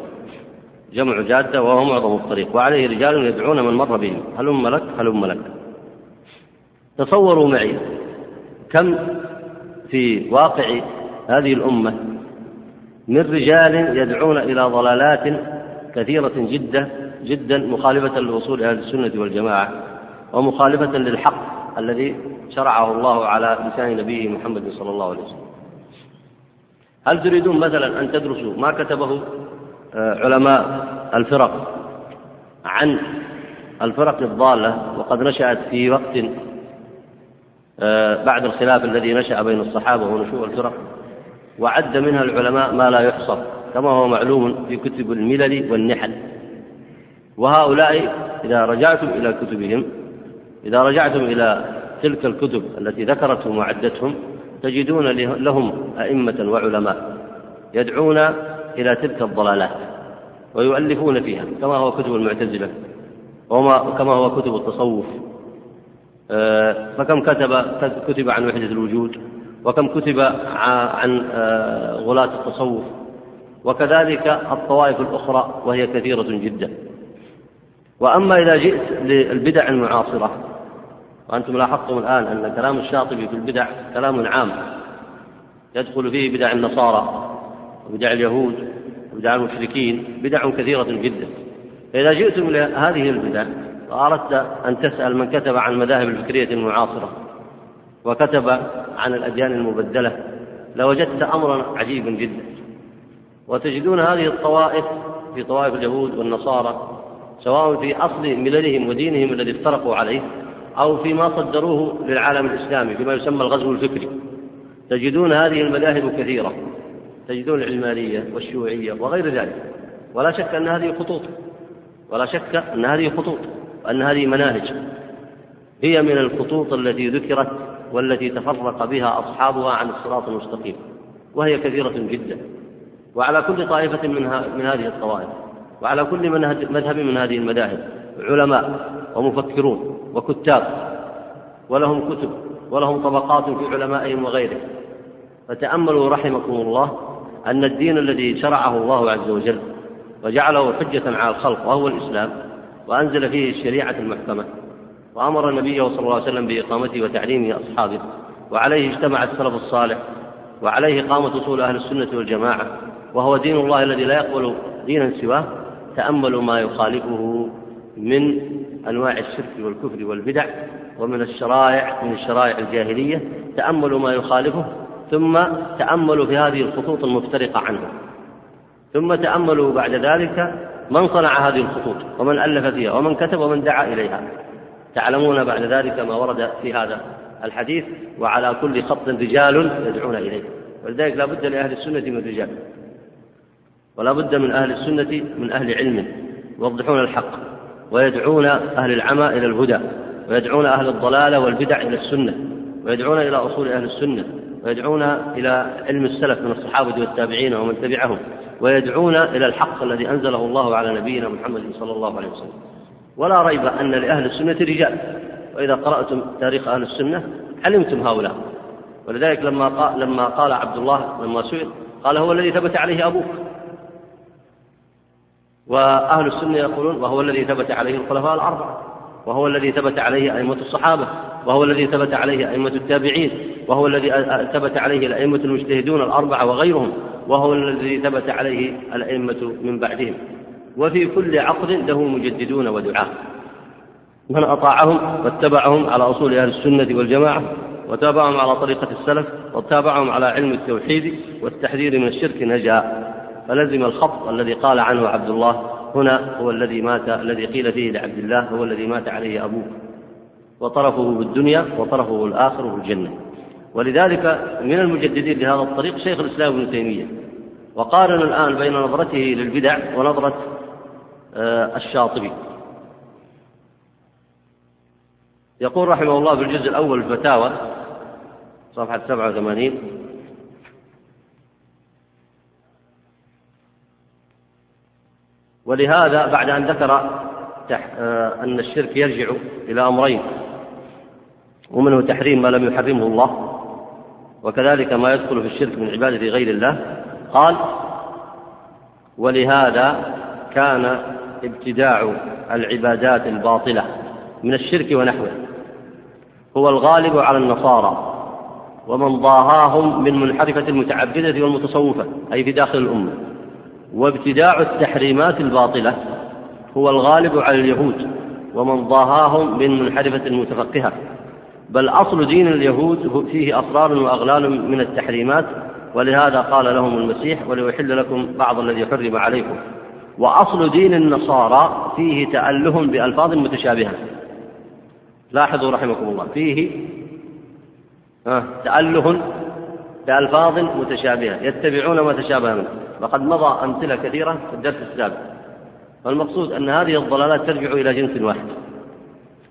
Speaker 2: جمع جادة وهو معظم الطريق. وعليه رجال يدعون من مر بهم. هلم لك هلم لك. تصوروا معي كم في واقع هذه الأمة من رجال يدعون إلى ضلالات كثيرة جدا جدا مخالفة لأصول أهل السنة والجماعة ومخالفة للحق الذي شرعه الله على لسان نبيه محمد صلى الله عليه وسلم. هل تريدون مثلا أن تدرسوا ما كتبه آه، علماء الفرق عن الفرق الضالة وقد نشأت في وقت آه، بعد الخلاف الذي نشأ بين الصحابة ونشوء الفرق وعد منها العلماء ما لا يحصر كما هو معلوم في كتب الملل والنحل. وهؤلاء إذا رجعتم إلى كتبهم إذا رجعتم إلى تلك الكتب التي ذكرتهم وعدتهم تجدون لهم أئمة وعلماء يدعون إلى تلك الضلالات ويؤلفون فيها كما هو كتب المعتزلة وما كما هو كتب التصوف. آه، فكم كتب كتب عن وحدة الوجود وكم كتب عن آه، غلاة التصوف وكذلك الطوائف الأخرى وهي كثيرة جدا. وأما إذا جئت للبدع المعاصرة وأنتم لاحظتم الآن أن كلام الشاطبي في البدع كلام عام يدخل فيه بدع النصارى وبدع اليهود وبدع المشركين بدع كثيرة جدا. فإذا جئتم لهذه البدع وأردت أن تسأل من كتب عن المذاهب الفكرية المعاصرة وكتب عن الأديان المبدلة لوجدت أمرا عجيبا جدا. وتجدون هذه الطوائف في طوائف اليهود والنصارى سواء في أصل مللهم ودينهم الذي افترقوا عليه أو فيما صدروه للعالم الإسلامي فيما يسمى الغزو الفكري. تجدون هذه المذاهب كثيرة. تجدون العلمانية والشيوعية وغير ذلك. ولا شك أن هذه خطوط. ولا شك أن هذه خطوط. وأن هذه مناهج. هي من الخطوط التي ذكرت والتي تفرق بها أصحابها عن الصراط المستقيم. وهي كثيرة جدا. وعلى كل طائفة من, من هذه الطوائف. وعلى كل مذهب من هذه المذاهب علماء ومفكرون وكتاب ولهم كتب ولهم طبقات في علمائهم وغيرهم. فتأملوا رحمكم الله أن الدين الذي شرعه الله عز وجل وجعله حجة على الخلق وهو الإسلام وأنزل فيه الشريعة المحكمة وأمر النبي صلى الله عليه وسلم بإقامته وتعليمه أصحابه وعليه اجتمع السلف الصالح وعليه قامت أصول أهل السنة والجماعة وهو دين الله الذي لا يقبل دينا سواه تأملوا ما يخالفه من أنواع الشرك والكفر والبدع ومن الشرائع من الشرائع الجاهلية تأملوا ما يخالفه ثم تأملوا في هذه الخطوط المفترقة عنه. ثم تأملوا بعد ذلك من صنع هذه الخطوط ومن ألف فيها ومن كتب ومن دعا إليها. تعلمون بعد ذلك ما ورد في هذا الحديث وعلى كل خط رجال يدعون إليه. ولذلك لا بد لأهل السنة من رجال. ولا بد من أهل السنة من أهل علم يوضحون الحق ويدعون أهل العمى إلى الهدى ويدعون أهل الضلالة والبدع إلى السنة ويدعون إلى أصول أهل السنة ويدعون إلى علم السلف من الصحابة والتابعين ومن تبعهم ويدعون إلى الحق الذي أنزله الله على نبينا محمد صلى الله عليه وسلم. ولا ريب أن لأهل السنة رجال. وإذا قرأتم تاريخ أهل السنة علمتم هؤلاء. ولذلك لما قال لما قال عبد الله لما سئل قال هو الذي ثبت عليه أبوك. وأهل السنة يقولون وهو الذي ثبت عليه الخلفاء الأربعة وهو الذي ثبت عليه أئمة الصحابة وهو الذي ثبت عليه أئمة التابعين وهو الذي ثبت عليه الأئمة المجتهدون الأربعة وغيرهم وهو الذي ثبت عليه الأئمة من بعدهم. وفي كل عقد له مجددون ودعاة من أطاعهم واتبعهم على أصول أهل السنة والجماعة وتابعهم على طريقة السلف وتابعهم على علم التوحيد والتحذير من الشرك نجا فلزم الخط الذي قال عنه عبد الله هنا هو الذي مات الذي قيل فيه لعبد الله هو الذي مات عليه أبوه. وطرفه بالدنيا وطرفه الآخر في الجنة. ولذلك من المجددين لهذا الطريق شيخ الإسلام ابن تيمية. وقارن الآن بين نظرته للبدع ونظرة آه، الشاطبي. يقول رحمه الله في الجزء الأول الفتاوى صفحة 87 ولهذا بعد أن ذكر آه، أن الشرك يرجع إلى أمرين ومنه تحريم ما لم يحرمه الله وكذلك ما يدخل في الشرك من عبادة غير الله. قال ولهذا كان ابتداع العبادات الباطلة من الشرك ونحوه هو الغالب على النصارى ومن ضاهاهم من منحرفة المتعبدة والمتصوفة أي في داخل الأمة. وابتداع التحريمات الباطلة هو الغالب على اليهود ومن ضاهاهم من منحرفة المتفقهة بل أصل دين اليهود فيه أسرار وأغلال من التحريمات ولهذا قال لهم المسيح وليحل لكم بعض الذي حرم عليكم. وأصل دين النصارى فيه تأله بألفاظ متشابهة. لاحظوا رحمكم الله فيه تأله بألفاظ متشابهة يتبعون ما تشابه منه. وقد مضى أمثلة كثيرة في الدرس السابق. والمقصود أن هذه الضلالات ترجع إلى جنس واحد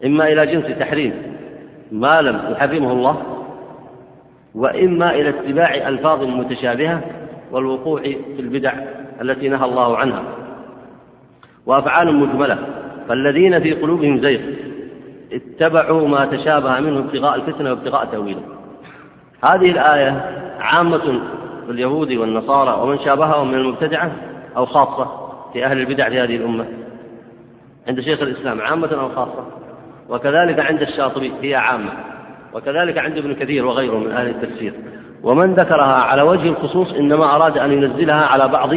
Speaker 2: إما إلى جنس تحريم ما لم يحرمه الله وإما إلى اتباع ألفاظ متشابهة والوقوع في البدع التي نهى الله عنها. وأفعال مجملة. فالذين في قلوبهم زيغ اتبعوا ما تشابه منه ابتغاء الفتنة وابتغاء تأويله. هذه الآية عامة اليهود والنصارى ومن شابههم من المبتدعة أو خاصة في أهل البدع في هذه الأمة. عند شيخ الإسلام عامة أو خاصة؟ وكذلك عند الشاطبي هي عامة. وكذلك عند ابن كثير وغيره من أهل التفسير. ومن ذكرها على وجه الخصوص إنما أراد أن ينزلها على بعض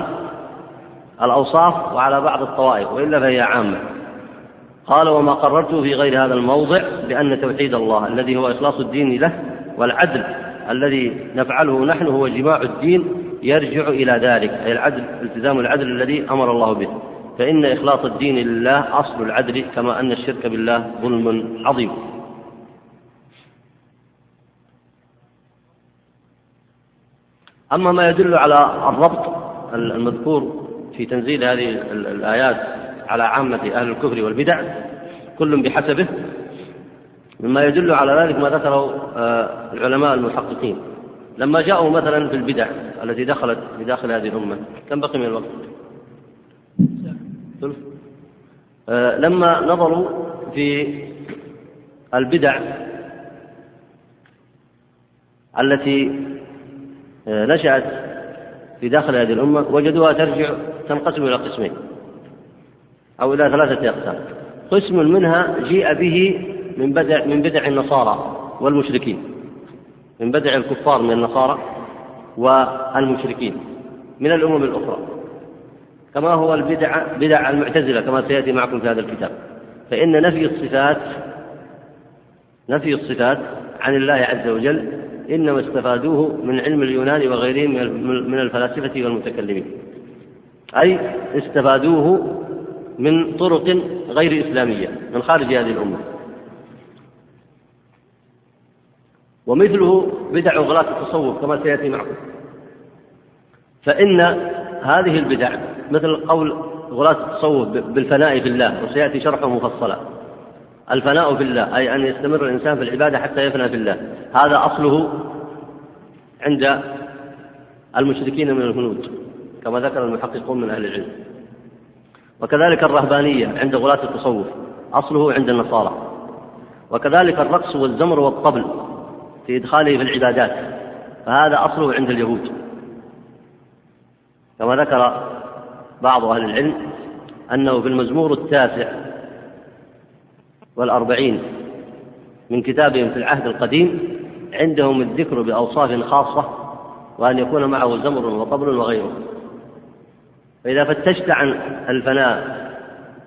Speaker 2: الأوصاف وعلى بعض الطوائف وإلا فهي عامة. قال وما قررته في غير هذا الموضع بأن توحيد الله الذي هو إخلاص الدين له والعدل الذي نفعله نحن هو جماع الدين يرجع إلى ذلك أي العدل التزام العدل الذي أمر الله به. فإن إخلاص الدين لله أصل العدل كما أن الشرك بالله ظلم عظيم. أما ما يدل على الربط المذكور في تنزيل هذه الآيات على عامة أهل الكفر والبدع كل بحسبه مما يدل على ذلك ما ذكره آه، العلماء المحققين. لما جاءوا مثلا في البدع التي دخلت في داخل هذه الأمة كم بقي من الوقت؟ ثلث. آه، لما نظروا في البدع التي آه، نشأت في داخل هذه الأمة وجدوها ترجع تنقسم إلى قسمين أو إلى ثلاثة أقسام. قسم منها جيء به من بدع من بدع النصارى والمشركين. من بدع الكفار من النصارى والمشركين من الأمم الأخرى. كما هو البدع بدع المعتزلة كما سيأتي معكم في هذا الكتاب. فإن نفي الصفات نفي الصفات عن الله عز وجل إنما استفادوه من علم اليونان وغيرهم من الفلاسفة والمتكلمين. أي استفادوه من طرق غير إسلامية من خارج هذه الأمة. ومثله بدع غلاة التصوف كما سيأتي معكم. فإن هذه البدع مثل قول غلاة التصوف بالفناء في الله وسيأتي شرحه مفصلا. الفناء في الله أي أن يستمر الإنسان في العبادة حتى يفنى في الله. هذا أصله عند المشركين من الهنود كما ذكر المحققون من أهل العلم. وكذلك الرهبانية عند غلاة التصوف أصله عند النصارى. وكذلك الرقص والزمر والطبل في إدخاله في العبادات. فهذا أصله عند اليهود. كما ذكر بعض أهل العلم أنه في المزمور التاسع والأربعين من كتابهم في العهد القديم عندهم الذكر بأوصاف خاصة وأن يكون معه زمر وطبل وغيره. فإذا فتشت عن الفناء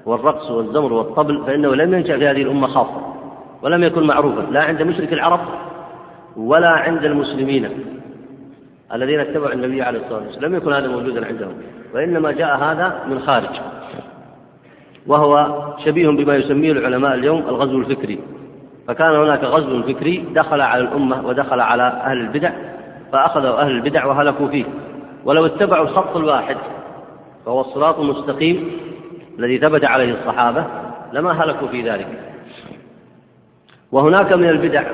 Speaker 2: والرقص والزمر والطبل فإنه لم ينشأ في هذه الأمة خاصة ولم يكن معروفا. لا عند مشرك العرب ولا عند المسلمين الذين اتبعوا النبي عليه الصلاة والسلام. لم يكن هذا موجودا عندهم وإنما جاء هذا من خارج وهو شبيه بما يسميه العلماء اليوم الغزو الفكري. فكان هناك غزو فكري دخل على الأمة ودخل على أهل البدع فأخذوا أهل البدع وهلكوا فيه. ولو اتبعوا الخط الواحد فهو الصراط المستقيم الذي ثبت عليه الصحابة لما هلكوا في ذلك. وهناك من البدع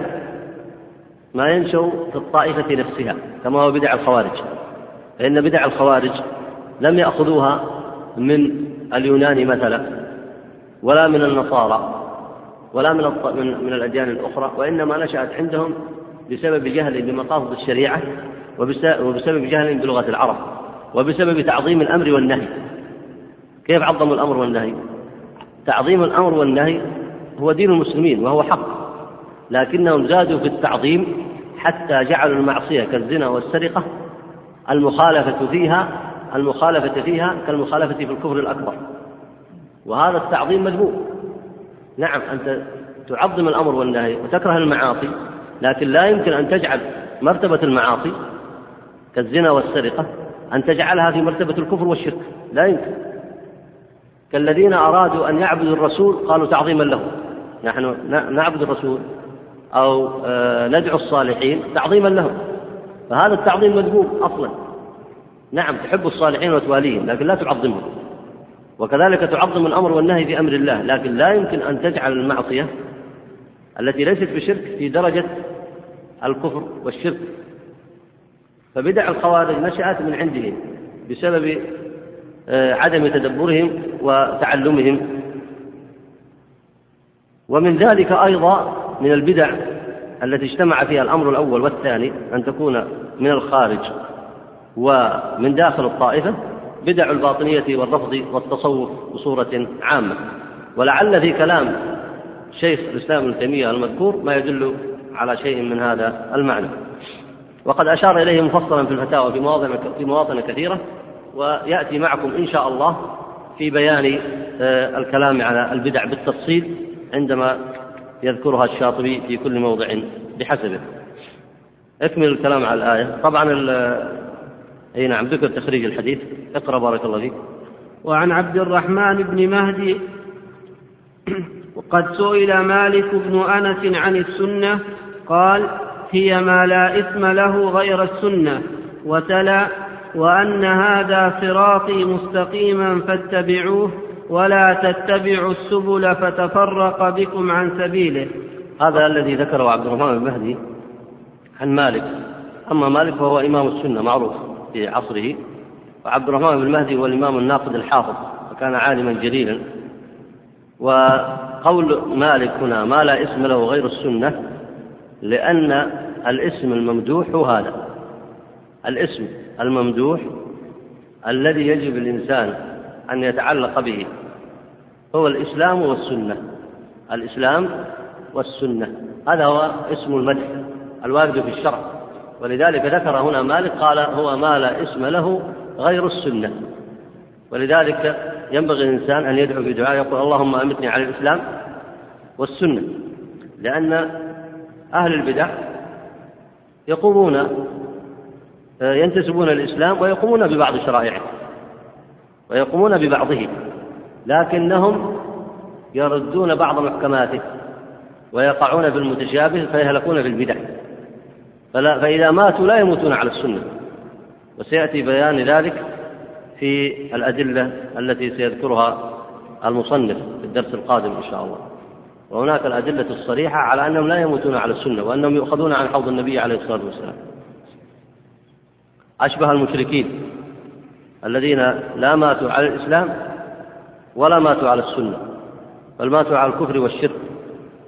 Speaker 2: ما ينشأ في الطائفة نفسها كما هو بدع الخوارج. فإن بدع الخوارج لم يأخذوها من اليونان مثلا ولا من النصارى ولا من من الأديان الأخرى وإنما نشأت عندهم بسبب جهل بمقاصد الشريعة وبسبب جهل بلغة العرب وبسبب تعظيم الأمر والنهي. كيف عظموا الأمر والنهي؟ تعظيم الأمر والنهي هو دين المسلمين وهو حق. لكنهم زادوا في التعظيم حتى جعلوا المعصية كالزنا والسرقة المخالفة فيها المخالفة فيها كالمخالفة في الكفر الأكبر. وهذا التعظيم مذموم نعم أنت تعظم الأمر والنهي وتكره المعاصي لكن لا يمكن أن تجعل مرتبة المعاصي كالزنا والسرقة أن تجعلها في مرتبة الكفر والشرك. لا يمكن. كالذين أرادوا أن يعبدوا الرسول قالوا تعظيما له نحن نعبد الرسول. أو آه، ندعو الصالحين تعظيما لهم. فهذا التعظيم مذموم أصلا. نعم تحب الصالحين وتواليهم لكن لا تعظمهم. وكذلك تعظم الأمر والنهي في أمر الله لكن لا يمكن أن تجعل المعصية التي ليست بشرك في درجة الكفر والشرك. فبدع الخوارج نشأت من عندهم بسبب آه، عدم تدبرهم وتعلمهم. ومن ذلك أيضا من البدع التي اجتمع فيها الأمر الأول والثاني أن تكون من الخارج ومن داخل الطائفة بدع الباطنية والرفض والتصوف بصورة عامة. ولعل في كلام شيخ الإسلام ابن تيمية المذكور ما يدل على شيء من هذا المعنى. وقد أشار إليه مفصلا في الفتاوى في مواطن في مواطن كثيرة ويأتي معكم إن شاء الله في بيان آه، الكلام على البدع بالتفصيل عندما يذكرها الشاطبي في كل موضع بحسبه. اكمل الكلام على الآية. طبعا أي نعم ذكر تخريج الحديث. اقرأ بارك الله فيك.
Speaker 3: وعن عبد الرحمن بن مهدي وقد سئل مالك بن أنس عن السنة قال هي ما لا إثم له غير السنة وتلا وأن هذا صراطي مستقيما فاتبعوه ولا تتبعوا السبل فتفرق بكم عن سبيله.
Speaker 2: هذا الذي ذكره عبد الرحمن بن مهدي عن مالك. أما مالك فهو إمام السنة معروف في عصره. وعبد الرحمن بن مهدي هو الإمام الناقد الحافظ وكان عالما جليلا. وقول مالك هنا ما لا اسم له غير السنة لأن الاسم الممدوح هو هذا. الاسم الممدوح الذي يجب الإنسان أن يتعلق به. هو الإسلام والسنة. الإسلام والسنة. هذا هو اسم المدح الوارد في الشرع. ولذلك ذكر هنا مالك قال هو ما لا اسم له غير السنة. ولذلك ينبغي الإنسان أن يدعو بدعاء يقول اللهم أمتني على الإسلام والسنة. لأن أهل البدع يقومون ينتسبون الإسلام ويقومون ببعض شرائعه. ويقومون ببعضه لكنهم يردون بعض محكماته ويقعون في المتشابه فيهلكون في البدع. فلا فإذا ماتوا لا يموتون على السنة. وسيأتي بيان ذلك في الأدلة التي سيذكرها المصنف في الدرس القادم إن شاء الله. وهناك الأدلة الصريحة على أنهم لا يموتون على السنة وأنهم يؤخذون عن حوض النبي عليه الصلاة والسلام. أشبه المشركين. الذين لا ماتوا على الإسلام ولا ماتوا على السنة بل ماتوا على الكفر والشرك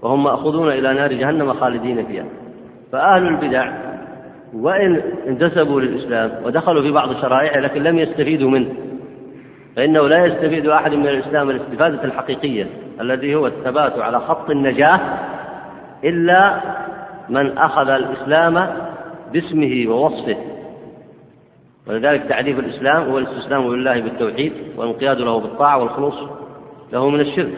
Speaker 2: وهم مأخوذون إلى نار جهنم خالدين فيها. فأهل البدع وإن انتسبوا للإسلام ودخلوا في بعض شرائعه لكن لم يستفيدوا منه فإنه لا يستفيد أحد من الإسلام الاستفادة الحقيقية الذي هو الثبات على خط النجاة إلا من أخذ الإسلام باسمه ووصفه. ولذلك تعريف الإسلام هو الاستسلام لله بالتوحيد والانقياد له بالطاعة والخلوص له من الشرك.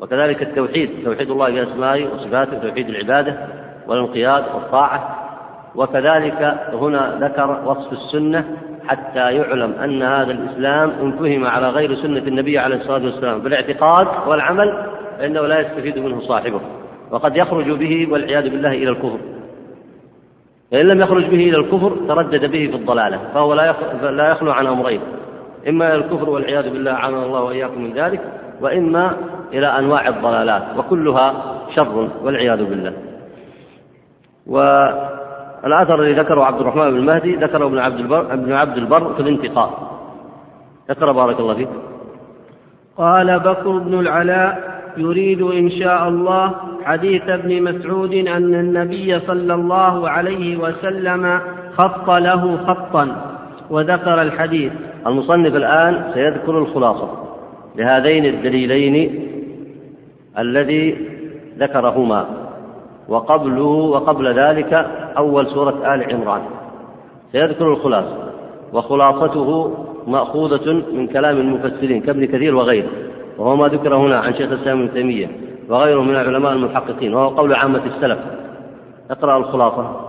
Speaker 2: وكذلك التوحيد توحيد الله بأسمائه وصفاته توحيد العبادة والانقياد والطاعة. وكذلك هنا ذكر وصف السنة حتى يعلم أن هذا الإسلام إن فهم على غير سنة النبي عليه الصلاة والسلام. بالاعتقاد والعمل فإنه لا يستفيد منه صاحبه. وقد يخرج به والعياذ بالله إلى الكفر. فإن لم يخرج به إلى الكفر تردد به في الضلالة فهو لا يخلو عن أمرين إما إلى الكفر والعياذ بالله عانى الله وإياكم من ذلك وإما إلى أنواع الضلالات وكلها شر والعياذ بالله. والأثر الذي ذكره عبد الرحمن بن المهدي ذكره ابن عبد البر ابن عبد البر في الانتقاء. اقرأ بارك الله فيك.
Speaker 3: قال بكر بن العلاء يريد إن شاء الله حديث ابن مسعود أن النبي صلى الله عليه وسلم خط له خطا وذكر الحديث.
Speaker 2: المصنف الآن سيذكر الخلاصة لهذين الدليلين الذي ذكرهما وقبله وقبل ذلك أول سورة آل عمران. سيذكر الخلاصة وخلاصته مأخوذة من كلام المفسرين كابن كثير وغيره وهو ما ذكر هنا عن شيخ الإسلام ابن تيمية. وغيره من العلماء المحققين وهو قول عامة السلف. اقرأ الخلاصة.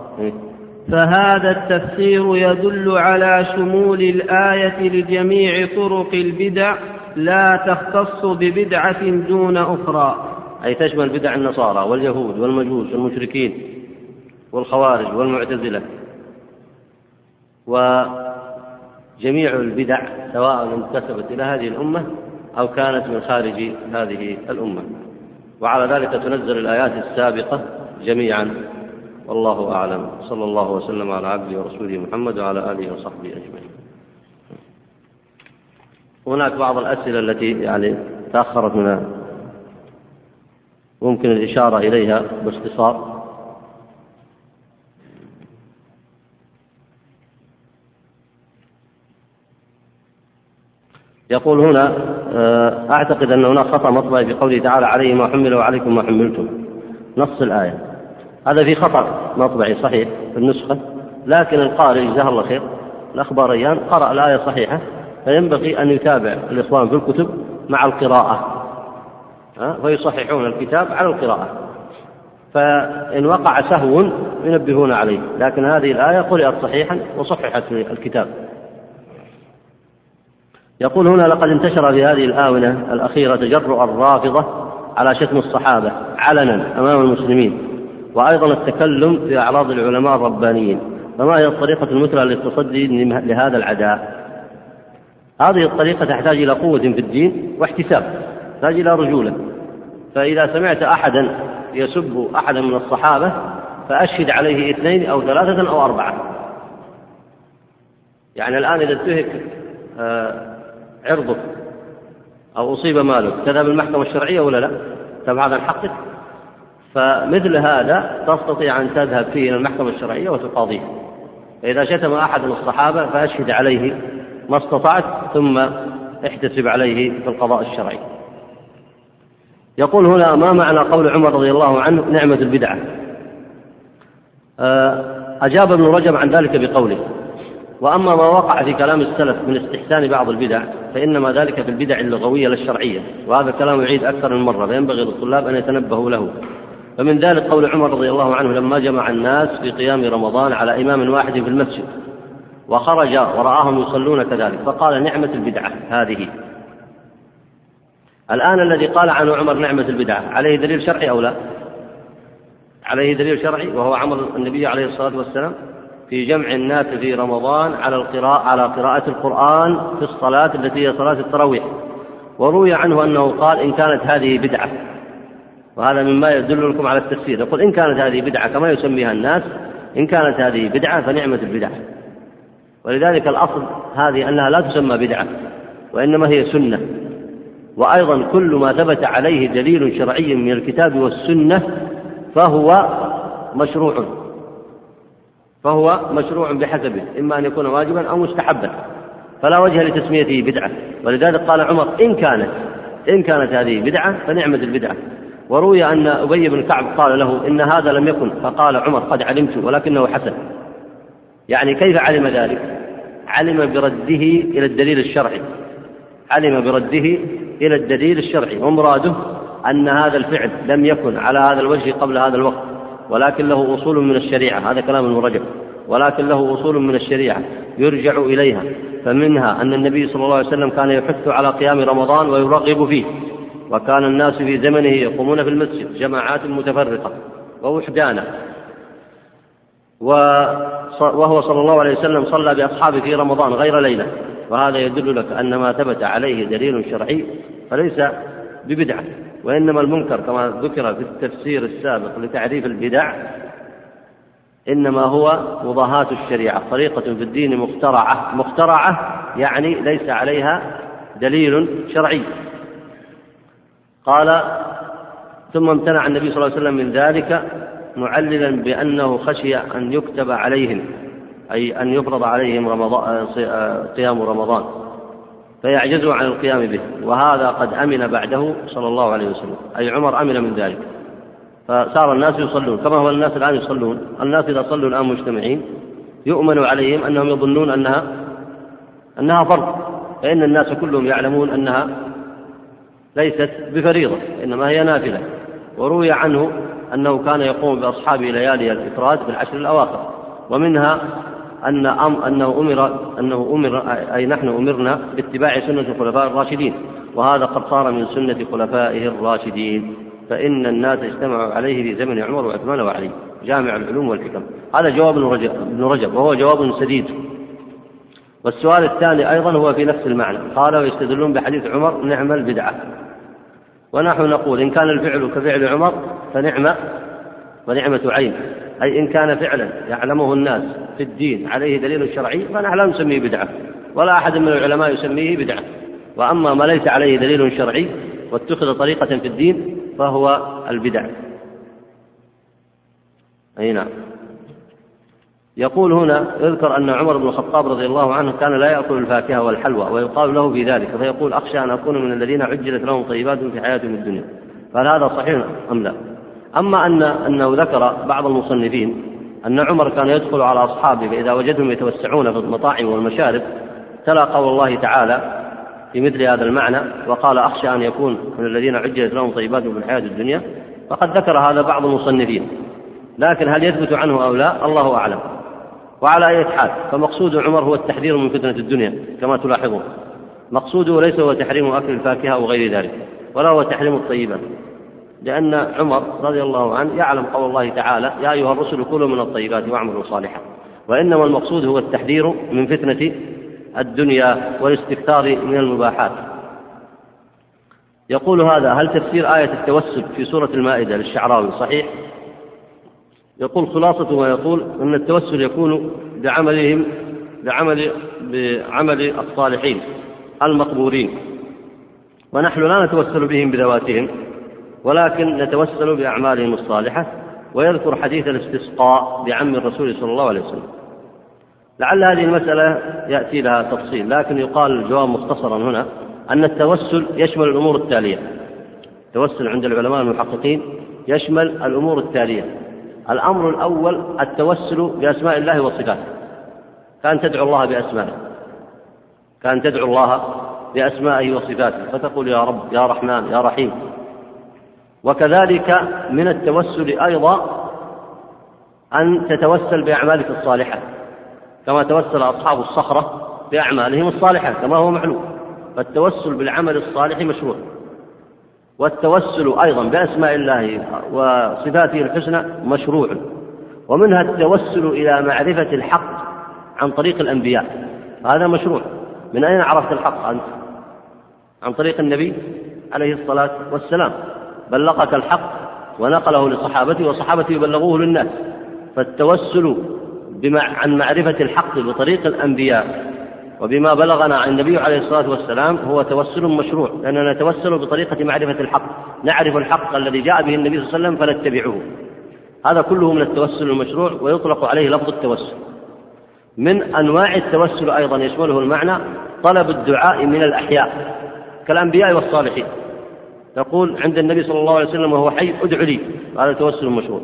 Speaker 3: فهذا التفسير يدل على شمول الآية لجميع طرق البدع لا تختص ببدعة دون أخرى.
Speaker 2: أي تشمل بدع النصارى واليهود والمجوس والمشركين والخوارج والمعتزلة. وجميع البدع سواء انتسبت إلى هذه الأمة أو كانت من خارج هذه الأمة. وعلى ذلك تنزل الآيات السابقة جميعا. والله أعلم. صلى الله وسلم على عبده ورسوله محمد وعلى آله وصحبه أجمعين. هناك بعض الأسئلة التي يعني تأخرت من ممكن الإشارة إليها باختصار. يقول هنا أعتقد أن هناك خطأ مطبعي في قوله تعالى عليه ما حمل وعليكم ما حملتم. نص الآية. هذا في خطأ مطبعي صحيح في النسخة لكن القارئ جزاه الله خير الأخبار أيام قرأ الآية صحيحة فينبغي أن يتابع الإخوان في الكتب مع القراءة. فيصححون الكتاب على القراءة. فإن وقع سهو ينبهون عليه لكن هذه الآية قرأت صحيحا وصححت في الكتاب. يقول هنا لقد انتشر في هذه الآونة الأخيرة تجرؤ الرافضة على شتم الصحابة علنا أمام المسلمين وأيضا التكلم في أعراض العلماء الربانيين فما هي الطريقة المثلى للتصدي لهذا العداء؟ هذه الطريقة تحتاج إلى قوة في الدين واحتساب تحتاج إلى رجولة فإذا سمعت أحدا يسب أحدا من الصحابة فأشهد عليه اثنين أو ثلاثة أو أربعة. يعني الآن إذا انتهك آه، عرضك أو أصيب مالك تذهب المحكمة الشرعية ولا لا؟ تبع هذا حقك فمثل هذا تستطيع أن تذهب فيه إلى المحكمة الشرعية وتقاضيه. فإذا شتم أحد من الصحابة فأشهد عليه ما استطعت ثم احتسب عليه في القضاء الشرعي. يقول هنا ما معنى قول عمر رضي الله عنه نعمة البدعة؟ آه، أجاب ابن رجب عن ذلك بقوله وأما ما وقع في كلام السلف من استحسان بعض البدع فإنما ذلك في البدع اللغوية لا الشرعية وهذا الكلام يعيد أكثر من مرة فينبغي للطلاب أن يتنبهوا له. فمن ذلك قول عمر رضي الله عنه لما جمع الناس في قيام رمضان على إمام واحد في المسجد وخرج ورآهم يصلون كذلك فقال نعمة البدعة هذه. الآن الذي قال عنه عمر نعمة البدعة عليه دليل شرعي أو لا؟ عليه دليل شرعي وهو عمل النبي عليه الصلاة والسلام؟ في جمع الناس في رمضان على القراءة على قراءة القرآن في الصلاة التي هي صلاة التراويح. وروي عنه أنه قال إن كانت هذه بدعة. وهذا مما يدل لكم على التفسير. يقول إن كانت هذه بدعة كما يسميها الناس إن كانت هذه بدعة فنعمة البدعة ولذلك الأصل هذه أنها لا تسمى بدعة وإنما هي سنة. وأيضا كل ما ثبت عليه دليل شرعي من الكتاب والسنة فهو مشروع. فهو مشروع بحسبه إما أن يكون واجبا أو مستحبا. فلا وجه لتسميته بدعة. ولذلك قال عمر إن كانت إن كانت هذه بدعة فنعمة البدعة. وروي أن أبي بن كعب قال له إن هذا لم يكن. فقال عمر قد علمت ولكنه حسن. يعني كيف علم ذلك؟ علم برده إلى الدليل الشرعي. علم برده إلى الدليل الشرعي. ومراده أن هذا الفعل لم يكن على هذا الوجه قبل هذا الوقت. ولكن له أصول من الشريعة. هذا كلام ابن رجب. ولكن له أصول من الشريعة يرجع إليها. فمنها أن النبي صلى الله عليه وسلم كان يحث على قيام رمضان ويرغب فيه. وكان الناس في زمنه يقومون في المسجد جماعات متفرقة ووحدانا. وهو صلى الله عليه وسلم صلى بأصحابه في رمضان غير ليلة. وهذا يدل لك أن ما ثبت عليه دليل شرعي فليس ببدعة. وإنما المنكر كما ذكر في التفسير السابق لتعريف البدع إنما هو مضاهاة الشريعة طريقة في الدين مخترعة. مخترعة يعني ليس عليها دليل شرعي. قال ثم امتنع النبي صلى الله عليه وسلم من ذلك معللا بأنه خشي أن يكتب عليهم أي أن يفرض عليهم رمضان قيام رمضان. فيعجزوا عن القيام به. وهذا قد أمن بعده صلى الله عليه وسلم. أي عمر أمن من ذلك. فصار الناس يصلون. كما هو الناس الآن يصلون. الناس إذا صلوا الآن مجتمعين يؤمن عليهم أنهم يظنون أنها أنها فرض. فإن الناس كلهم يعلمون أنها ليست بفريضة إنما هي نافلة. وروي عنه أنه كان يقوم بأصحابه ليالي الإفراد في العشر الأواخر. ومنها أن أم أنه أمر أنه أمر أي نحن أمرنا باتباع سنة الخلفاء الراشدين وهذا قد صار من سنة خلفائه الراشدين. فإن الناس اجتمعوا عليه في زمن عمر وعثمان وعلي جامع العلوم والحكم. هذا جواب ابن رجب وهو جواب سديد. والسؤال الثاني أيضا هو في نفس المعنى. قال ويستدلون بحديث عمر نعم البدعة. ونحن نقول إن كان الفعل كفعل عمر فنعمة ونعمة عين. أي إن كان فعلا يعلمه الناس في الدين عليه دليل شرعي فنحن لا نسميه بدعة. ولا أحد من العلماء يسميه بدعة. وأما ما ليس عليه دليل شرعي واتخذ طريقة في الدين فهو البدع. أي نعم. يقول هنا يذكر أن عمر بن الخطاب رضي الله عنه كان لا يأكل الفاكهة والحلوى ويقال له في ذلك فيقول أخشى أن أكون من الذين عجلت لهم طيبات في حياتهم الدنيا. فهل هذا صحيح أم لا؟ أما أن أنه ذكر بعض المصنفين أن عمر كان يدخل على أصحابه فإذا وجدهم يتوسعون في المطاعم والمشارب تلا قول الله تعالى في مثل هذا المعنى وقال أخشى أن يكون من الذين عجلت لهم طيبات في الحياة الدنيا فقد ذكر هذا بعض المصنفين. لكن هل يثبت عنه أو لا؟ الله أعلم. وعلى أي حال فمقصود عمر هو التحذير من فتنة الدنيا كما تلاحظون. مقصوده ليس هو تحريم أكل الفاكهة أو غير ذلك ولا هو تحريم الطيبات. لأن عمر رضي الله عنه يعلم قول الله تعالى يا أيها الرسل كلوا من الطيبات واعملوا صالحا. وإنما المقصود هو التحذير من فتنة الدنيا والاستكثار من المباحات. يقول هذا هل تفسير آية التوسل في سورة المائدة للشعراوي صحيح؟ يقول خلاصة ما يقول أن التوسل يكون بعملهم بعمل بعمل الصالحين المقبورين ونحن لا نتوسل بهم بذواتهم. ولكن نتوسل بأعمالهم الصالحة ويذكر حديث الاستسقاء بعم الرسول صلى الله عليه وسلم. لعل هذه المسألة يأتي لها تفصيل لكن يقال الجواب مختصرا هنا أن التوسل يشمل الأمور التالية. التوسل عند العلماء المحققين يشمل الأمور التالية. الأمر الأول التوسل بأسماء الله وصفاته. كأن تدعو الله بأسمائه. كأن تدعو الله بأسمائه وصفاته. فتقول يا رب يا رحمن يا رحيم. وكذلك من التوسل أيضا أن تتوسل بأعمالك الصالحة كما توسل أصحاب الصخرة بأعمالهم الصالحة كما هو معلوم. فالتوسل بالعمل الصالح مشروع. والتوسل أيضا بأسماء الله وصفاته الحسنى مشروع. ومنها التوسل إلى معرفة الحق عن طريق الأنبياء. هذا مشروع. من أين عرفت الحق أنت؟ عن طريق النبي عليه الصلاة والسلام. بلغك الحق ونقله لصحابته وصحابته يبلغوه للناس. فالتوسل بمع عن معرفة الحق بطريق الأنبياء وبما بلغنا عن النبي عليه الصلاة والسلام هو توسل مشروع لأننا نتوسل بطريقة معرفة الحق. نعرف الحق الذي جاء به النبي صلى الله عليه وسلم فنتبعه. هذا كله من التوسل المشروع ويطلق عليه لفظ التوسل. من أنواع التوسل أيضا يشمله المعنى طلب الدعاء من الأحياء كالأنبياء والصالحين. تقول عند النبي صلى الله عليه وسلم وهو حي ادع لي هذا توسل مشروع.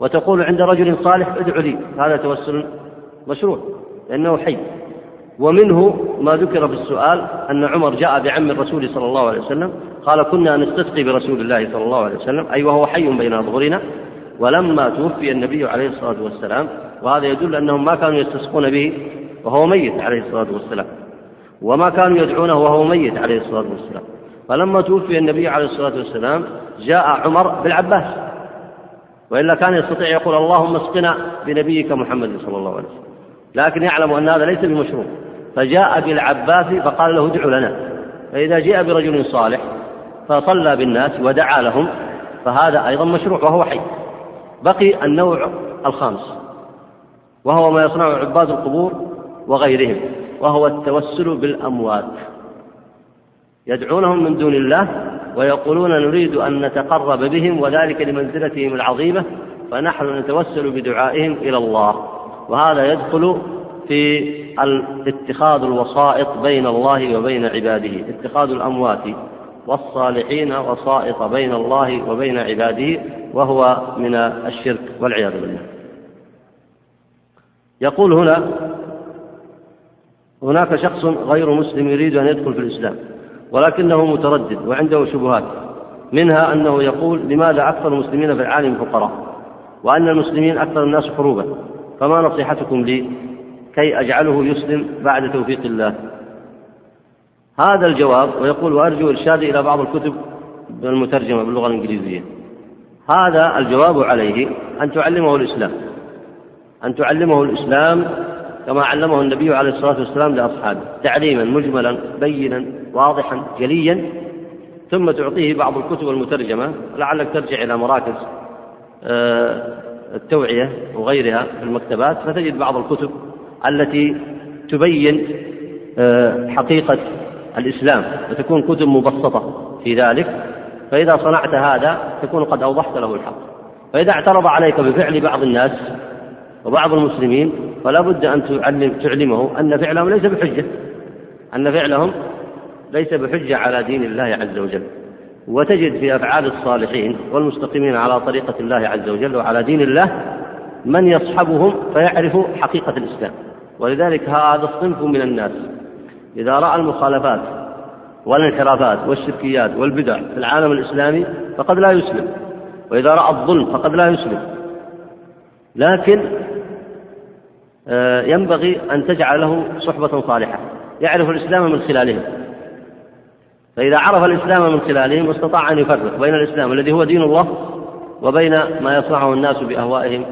Speaker 2: وتقول عند رجل صالح ادع لي هذا توسل مشروع لأنه حي. ومنه ما ذكر في السؤال أن عمر جاء بعم الرسول صلى الله عليه وسلم قال كنا نستسقي برسول الله صلى الله عليه وسلم. أي وهو حي بين ظهورنا. ولما توفي النبي عليه الصلاة والسلام وهذا يدل أنهم ما كانوا يستسقون به وهو ميت عليه الصلاة والسلام. وما كانوا يدعونه وهو ميت عليه الصلاة والسلام. فلما توفي النبي عليه الصلاة والسلام جاء عمر بالعباس وإلا كان يستطيع يقول اللهم اسقنا بنبيك محمد صلى الله عليه وسلم لكن يعلم أن هذا ليس بمشروع. فجاء بالعباس فقال له ادع لنا. فإذا جاء برجل صالح فصلى بالناس ودعا لهم فهذا أيضا مشروع وهو حي بقي النوع الخامس وهو ما يصنعه عباد القبور وغيرهم وهو التوسل بالأموات. يدعونهم من دون الله ويقولون نريد أن نتقرب بهم وذلك لمنزلتهم العظيمة فنحن نتوسل بدعائهم إلى الله. وهذا يدخل في اتخاذ الوسائط بين الله وبين عباده اتخاذ الأموات والصالحين وسائط بين الله وبين عباده وهو من الشرك والعياذ بالله. يقول هنا هناك شخص غير مسلم يريد أن يدخل في الإسلام. ولكنه متردد وعنده شبهات. منها أنه يقول لماذا أكثر المسلمين في العالم فقراء؟ وأن المسلمين أكثر الناس حروبا. فما نصيحتكم لي؟ كي أجعله يسلم بعد توفيق الله. هذا الجواب ويقول وأرجو إرشادي إلى بعض الكتب المترجمة باللغة الإنجليزية. هذا الجواب عليه أن تعلمه الإسلام. أن تعلمه الإسلام كما علمه النبي عليه الصلاة والسلام لأصحابه تعليما مجملا بينا واضحا جليا. ثم تعطيه بعض الكتب المترجمة لعلك ترجع إلى مراكز آه، التوعية وغيرها في المكتبات فتجد بعض الكتب التي تبين آه، حقيقة الإسلام وتكون كتب مبسطة في ذلك. فإذا صنعت هذا تكون قد أوضحت له الحق. فإذا اعترض عليك بفعل بعض الناس وبعض المسلمين فلا بد أن تعلم تعلمه أن فعلهم ليس بحجة. أن فعلهم ليس بحجة على دين الله عز وجل. وتجد في أفعال الصالحين والمستقيمين على طريقة الله عز وجل وعلى دين الله من يصحبهم فيعرف حقيقة الإسلام. ولذلك هذا الصنف من الناس. إذا رأى المخالفات والانحرافات والشركيات والبدع في العالم الإسلامي فقد لا يسلم. وإذا رأى الظلم فقد لا يسلم. لكن ينبغي أن تجعله صحبة صالحة. يعرف الإسلام من خلالهم. فإذا عرف الإسلام من خلالهم استطاع أن يفرق بين الإسلام الذي هو دين الله وبين ما يصنعه الناس بأهوائهم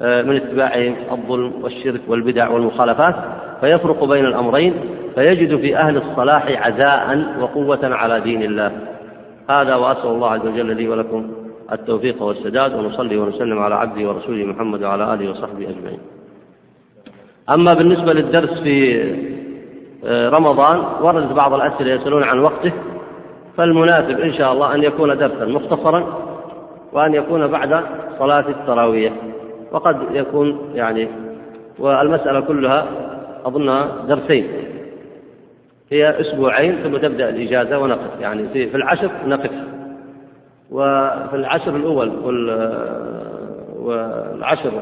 Speaker 2: آه، من اتباعهم الظلم والشرك والبدع والمخالفات فيفرق بين الأمرين فيجد في أهل الصلاح عزاء وقوة على دين الله. هذا وأسأل الله عز وجل لي ولكم التوفيق والسداد ونصلي ونسلم على عبده ورسوله محمد وعلى آله وصحبه أجمعين. أما بالنسبة للدرس في آه، رمضان وردت بعض الأسئلة يسألون عن وقته فالمناسب إن شاء الله أن يكون درسا مختصرا وأن يكون بعد صلاة التراويح. وقد يكون يعني والمسألة كلها أظنها درسين. هي أسبوعين ثم تبدأ الإجازة ونقف. يعني في, في العشر نقف. وفي العشر الأول والعشر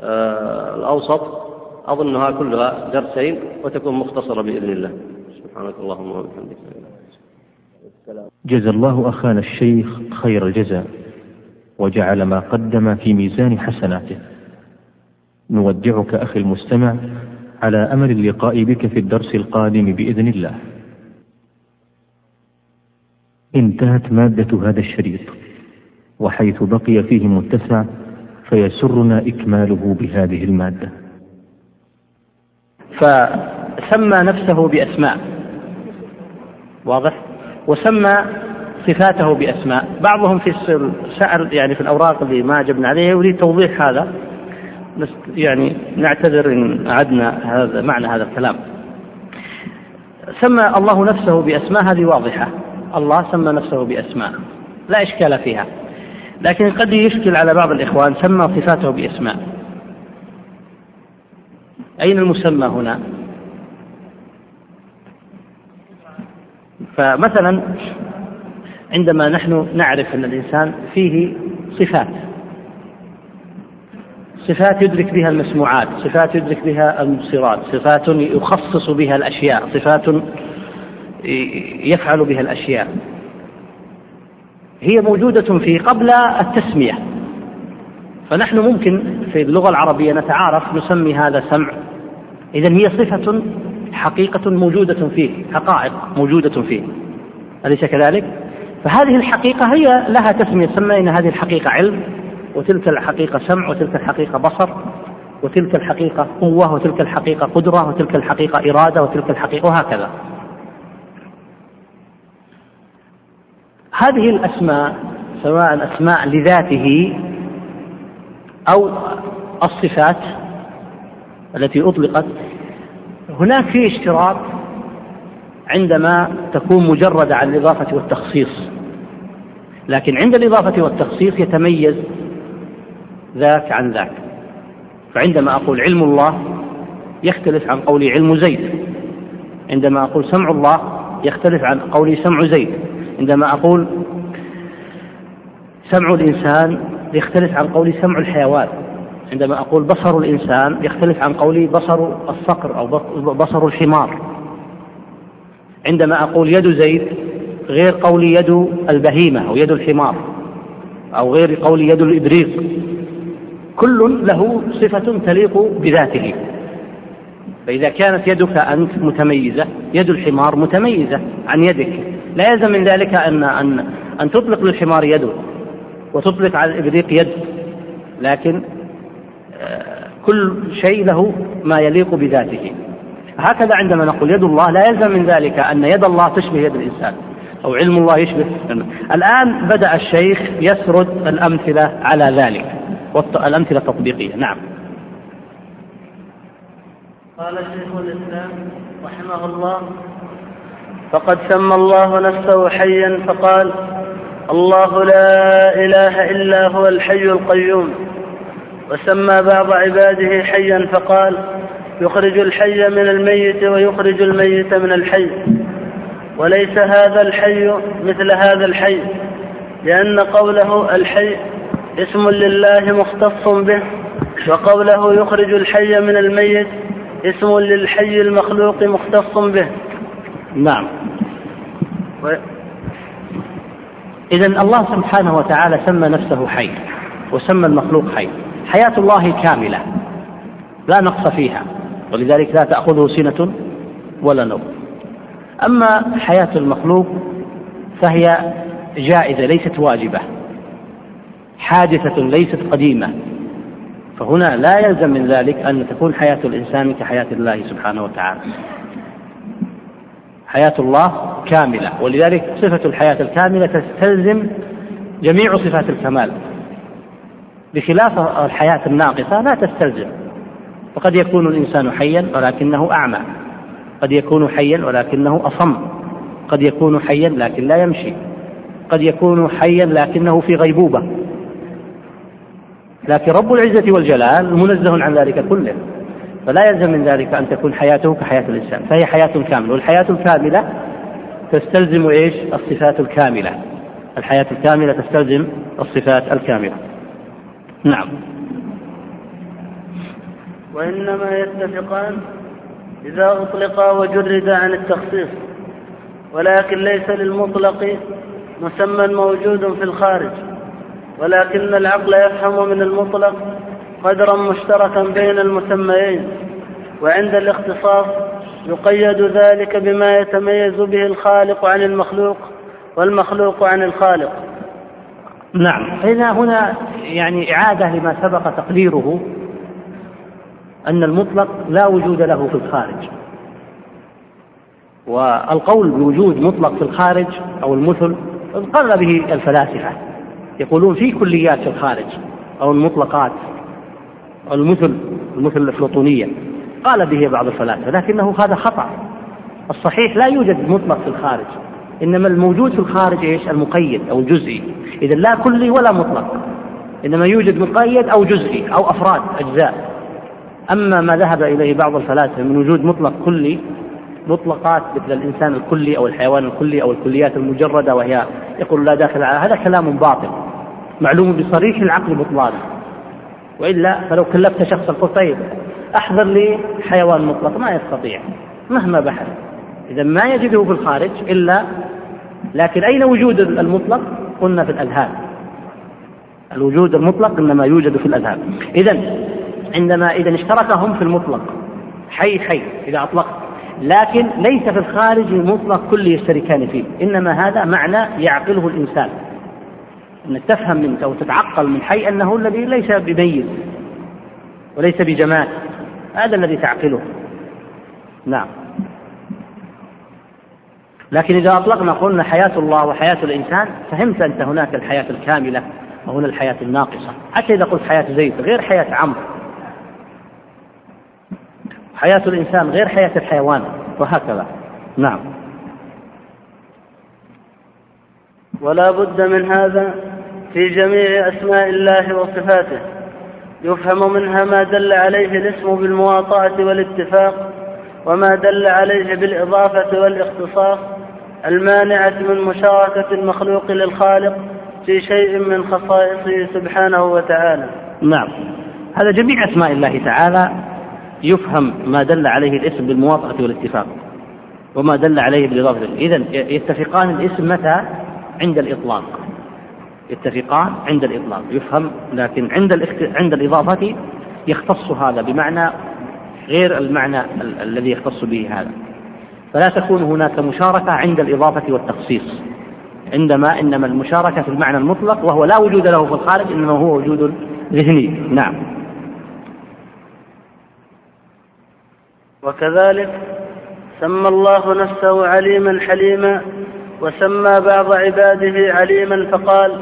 Speaker 2: آه، الأوسط أظنها كلها درسين وتكون مختصرة بإذن الله. سبحانك اللهم وبحمدك.
Speaker 1: جزا الله أخانا الشيخ خير الجزاء وجعل ما قدم في ميزان حسناته. نودعك أخي المستمع على أمل اللقاء بك في الدرس القادم بإذن الله. انتهت مادة هذا الشريط وحيث بقي فيه متسع فيسرنا إكماله بهذه المادة.
Speaker 4: فسمى نفسه بأسماء. واضح؟ وسمى صفاته بأسماء. بعضهم في سأل يعني في الأوراق اللي ما أجبنا عليها يريد توضيح هذا. يعني نعتذر إن أعدنا هذا معنى هذا الكلام. سمى الله نفسه بأسماء هذه واضحة. الله سمى نفسه بأسماء. لا إشكال فيها. لكن قد يشكل على بعض الإخوان سمى صفاته بأسماء. أين المسمى هنا؟ فمثلا عندما نحن نعرف أن الإنسان فيه صفات صفات يدرك بها المسموعات صفات يدرك بها المبصرات صفات يخصص بها الأشياء صفات يفعل بها الأشياء. هي موجودة فيه قبل التسمية. فنحن ممكن في اللغة العربية نتعارف نسمي هذا سمع إذا هي صفة حقيقة موجودة فيه حقائق موجودة فيه أليس كذلك؟ فهذه الحقيقة هي لها تسمية سمينا هذه الحقيقة علم وتلك الحقيقة سمع وتلك الحقيقة بصر وتلك الحقيقة قوة وتلك الحقيقة قدرة وتلك الحقيقة إرادة وتلك الحقيقة وهكذا هذه الأسماء سواء أسماء لذاته أو الصفات التي أطلقت هناك في اشتراط عندما تكون مجردة عن الإضافة والتخصيص. لكن عند الإضافة والتخصيص يتميز ذاك عن ذاك. فعندما أقول علم الله يختلف عن قولي علم زيد. عندما أقول سمع الله يختلف عن قولي سمع زيد. عندما أقول سمع الإنسان يختلف عن قولي سمع الحيوان. عندما أقول بصر الإنسان يختلف عن قولي بصر الصقر أو بصر الحمار. عندما أقول يد زيد غير قولي يد البهيمة أو يد الحمار أو غير قولي يد الإبريق. كل له صفة تليق بذاته. فإذا كانت يدك أنت متميزة يد الحمار متميزة عن يدك. لا يلزم من ذلك أن أن أن تطلق للحمار يده وتطلق على الإبريق يد. لكن كل شيء له ما يليق بذاته. هكذا عندما نقول يد الله لا يلزم من ذلك أن يد الله تشبه يد الإنسان أو علم الله يشبه الآن بدأ الشيخ يسرد الأمثلة على ذلك والأمثلة التطبيقية. نعم.
Speaker 5: قال شيخ الإسلام رحمه الله فقد سمى الله نفسه حيا فقال الله لا إله إلا هو الحي القيوم. وسمى بعض عباده حيا فقال يخرج الحي من الميت ويخرج الميت من الحي. وليس هذا الحي مثل هذا الحي لأن قوله الحي اسم لله مختص به وقوله يخرج الحي من الميت اسم للحي المخلوق مختص به.
Speaker 4: نعم. و... إذا الله سبحانه وتعالى سمى نفسه حي وسمى المخلوق حي. حياة الله كاملة. لا نقص فيها. ولذلك لا تأخذه سنة ولا نوم. أما حياة المخلوق فهي جائزة ليست واجبة. حادثة ليست قديمة. فهنا لا يلزم من ذلك أن تكون حياة الإنسان كحياة الله سبحانه وتعالى. حياة الله كاملة. ولذلك صفة الحياة الكاملة تستلزم جميع صفات الكمال. بخلاف الحياة الناقصة لا تستلزم. فقد يكون الإنسان حيا ولكنه أعمى. قد يكون حيا ولكنه أصم. قد يكون حيا لكن لا يمشي. قد يكون حيا لكنه في غيبوبة. لكن رب العزة والجلال منزه عن ذلك كله. فلا يلزم من ذلك أن تكون حياته كحياة الإنسان. فهي حياة كاملة. والحياة الكاملة تستلزم إيش؟ الصفات الكاملة. الحياة الكاملة تستلزم الصفات الكاملة. نعم.
Speaker 5: وإنما يتفقان إذا أطلقا وجردا عن التخصيص ولكن ليس للمطلق مسمى موجود في الخارج ولكن العقل يفهم من المطلق قدرا مشتركا بين المسميين وعند الاختصاص يقيد ذلك بما يتميز به الخالق عن المخلوق والمخلوق عن الخالق.
Speaker 4: نعم. فإذا هنا يعني إعادة لما سبق تقديره أن المطلق لا وجود له في الخارج. والقول بوجود مطلق في الخارج أو المثل قر به الفلاسفة. يقولون في كليات في الخارج أو المطلقات أو المثل المثل الأفلاطونية. قال به بعض الفلاسفة لكنه هذا خطأ. الصحيح لا يوجد مطلق في الخارج. إنما الموجود في الخارج إيش؟ المقيد أو الجزئي إذا لا كلي ولا مطلق. إنما يوجد مقيد أو جزئي أو أفراد أجزاء. أما ما ذهب إليه بعض الفلاسفة من وجود مطلق كلي مطلقات مثل الإنسان الكلي أو الحيوان الكلي أو الكليات المجردة وهي يقول لا داخل على هذا كلام باطل. معلوم بصريح العقل بطلانه وإلا فلو كلفت شخصا قلت طيب أحضر لي حيوان مطلق ما يستطيع مهما بحث. إذا ما يجده في الخارج إلا لكن أين وجود المطلق؟ قلنا في الأذهان. الوجود المطلق إنما يوجد في الأذهان. إذا عندما إذا اشترك هم في المطلق حي حي إذا أطلقت لكن ليس في الخارج المطلق كل يشتركان فيه. إنما هذا معنى يعقله الإنسان. أنك تفهم منك أو تتعقل من حي أنه الذي ليس بميز وليس بجمال هذا الذي تعقله. نعم. لكن إذا أطلقنا قلنا حياة الله وحياة الإنسان فهمت أنت هناك الحياة الكاملة وهنا الحياة الناقصة. حتى إذا قلت حياة زيد غير حياة عمرو. حياة الإنسان غير حياة الحيوان وهكذا. نعم.
Speaker 5: ولا بد من هذا في جميع أسماء الله وصفاته. يفهم منها ما دل عليه الاسم بالمواطأة والاتفاق وما دل عليه بالإضافة والإختصاص المانعة من مشاركة المخلوق للخالق في شيء من خصائصه سبحانه وتعالى.
Speaker 4: نعم. هذا جميع أسماء الله تعالى يفهم ما دل عليه الاسم بالمواطأة والاتفاق وما دل عليه بالإضافة. إذا يتفقان الاسم متى؟ عند الإطلاق. يتفقان عند الإطلاق. يفهم لكن عند الاخت... عند الإضافة يختص هذا بمعنى غير المعنى ال... الذي يختص به هذا. فلا تكون هناك مشاركة عند الإضافة والتخصيص. عندما إنما المشاركة في المعنى المطلق وهو لا وجود له في الخارج إنما هو وجود ذهني. نعم.
Speaker 5: وكذلك سمى الله نفسه عليما حليما وسمى بعض عباده عليما فقال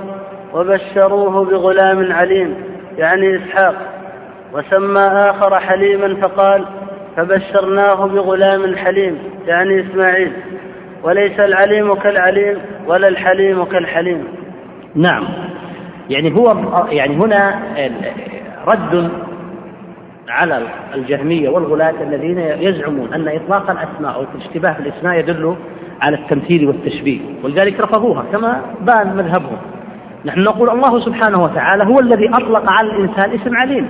Speaker 5: وبشروه بغلام عليم يعني إسحاق. وسمى آخر حليما فقال فبشرناه بغلام حليم يعني إسماعيل. وليس العليم كالعليم ولا الحليم كالحليم.
Speaker 4: نعم. يعني هو يعني هنا رد على الجهمية والغلاة الذين يزعمون أن إطلاق الأسماء أو الاشتباه في الأسماء يدل على التمثيل والتشبيه. ولذلك رفضوها كما بان مذهبهم. نحن نقول الله سبحانه وتعالى هو الذي أطلق على الإنسان اسم عليم.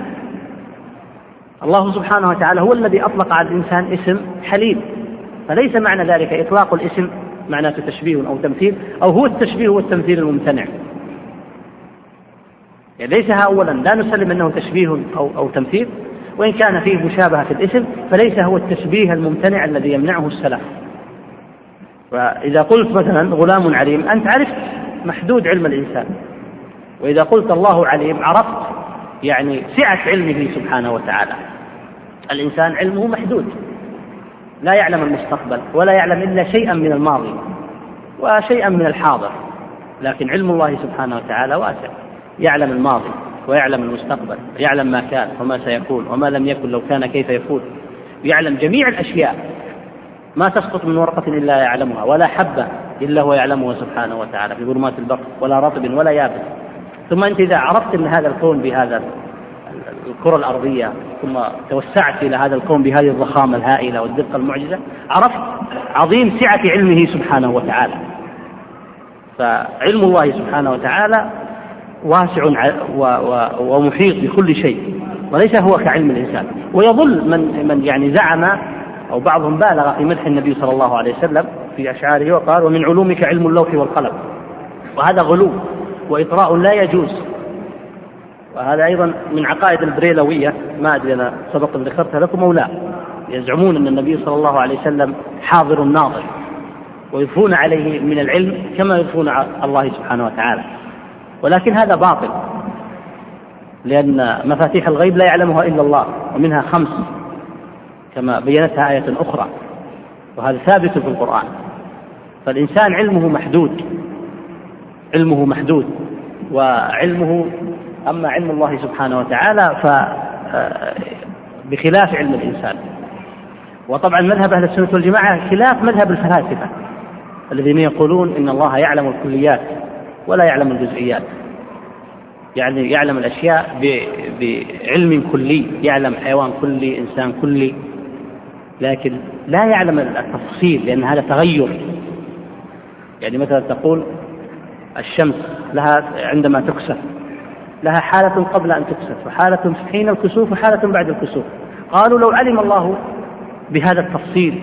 Speaker 4: الله سبحانه وتعالى هو الذي أطلق على الإنسان اسم حليم. فليس معنى ذلك إطلاق الاسم معناته تشبيه أو تمثيل أو هو التشبيه والتمثيل الممتنع. يعني ليس أولا لا نسلم أنه تشبيه أو, أو تمثيل. وإن كان فيه مشابهة في الاسم فليس هو التشبيه الممتنع الذي يمنعه السلف فإذا قلت مثلا غلام عليم أنت عرفت محدود علم الإنسان. وإذا قلت الله عليم عرفت يعني سعة علمه سبحانه وتعالى. الإنسان علمه محدود. لا يعلم المستقبل ولا يعلم إلا شيئا من الماضي وشيئا من الحاضر. لكن علم الله سبحانه وتعالى واسع. يعلم الماضي ويعلم المستقبل يعلم ما كان وما سيكون وما لم يكن لو كان كيف يكون. يعلم جميع الأشياء. ما تسقط من ورقة إلا يعلمها ولا حبة إلا هو يعلمها سبحانه وتعالى. في ظلمات البر ولا رطب ولا يابس. ثم أنت إذا عرفت أن هذا الكون بهذا الكرة الأرضية ثم توسعت إلى هذا الكون بهذه الضخامة الهائلة والدقة المعجزة عرفت عظيم سعة علمه سبحانه وتعالى. فعلم الله سبحانه وتعالى واسع ومحيط بكل شيء وليس هو كعلم الإنسان. ويظل من من يعني زعم أو بعضهم بالغ في مدح النبي صلى الله عليه وسلم في أشعاره وقال ومن علومك علم اللوح والقلم. وهذا غلو. وإطراء لا يجوز. وهذا أيضا من عقائد البريلوية ما أدري أنا سبق ذكرتها لكم أو لا. يزعمون أن النبي صلى الله عليه وسلم حاضر ناظر ويضفون عليه من العلم كما يضفون على الله سبحانه وتعالى. ولكن هذا باطل لأن مفاتيح الغيب لا يعلمها إلا الله ومنها خمس كما بينتها آية أخرى وهذا ثابت في القرآن. فالإنسان علمه محدود. علمه محدود. وعلمه أما علم الله سبحانه وتعالى ف بخلاف علم الإنسان. وطبعا مذهب أهل السنة والجماعة خلاف مذهب الفلاسفة الذين يقولون إن الله يعلم الكليات ولا يعلم الجزئيات. يعني يعلم الأشياء بعلم كلي يعلم حيوان كلي إنسان كلي لكن لا يعلم التفصيل لأن هذا تغير. يعني مثلا تقول الشمس لها عندما تكسف لها حالة قبل أن تكسف وحالة حين الكسوف وحالة بعد الكسوف. قالوا لو علم الله بهذا التفصيل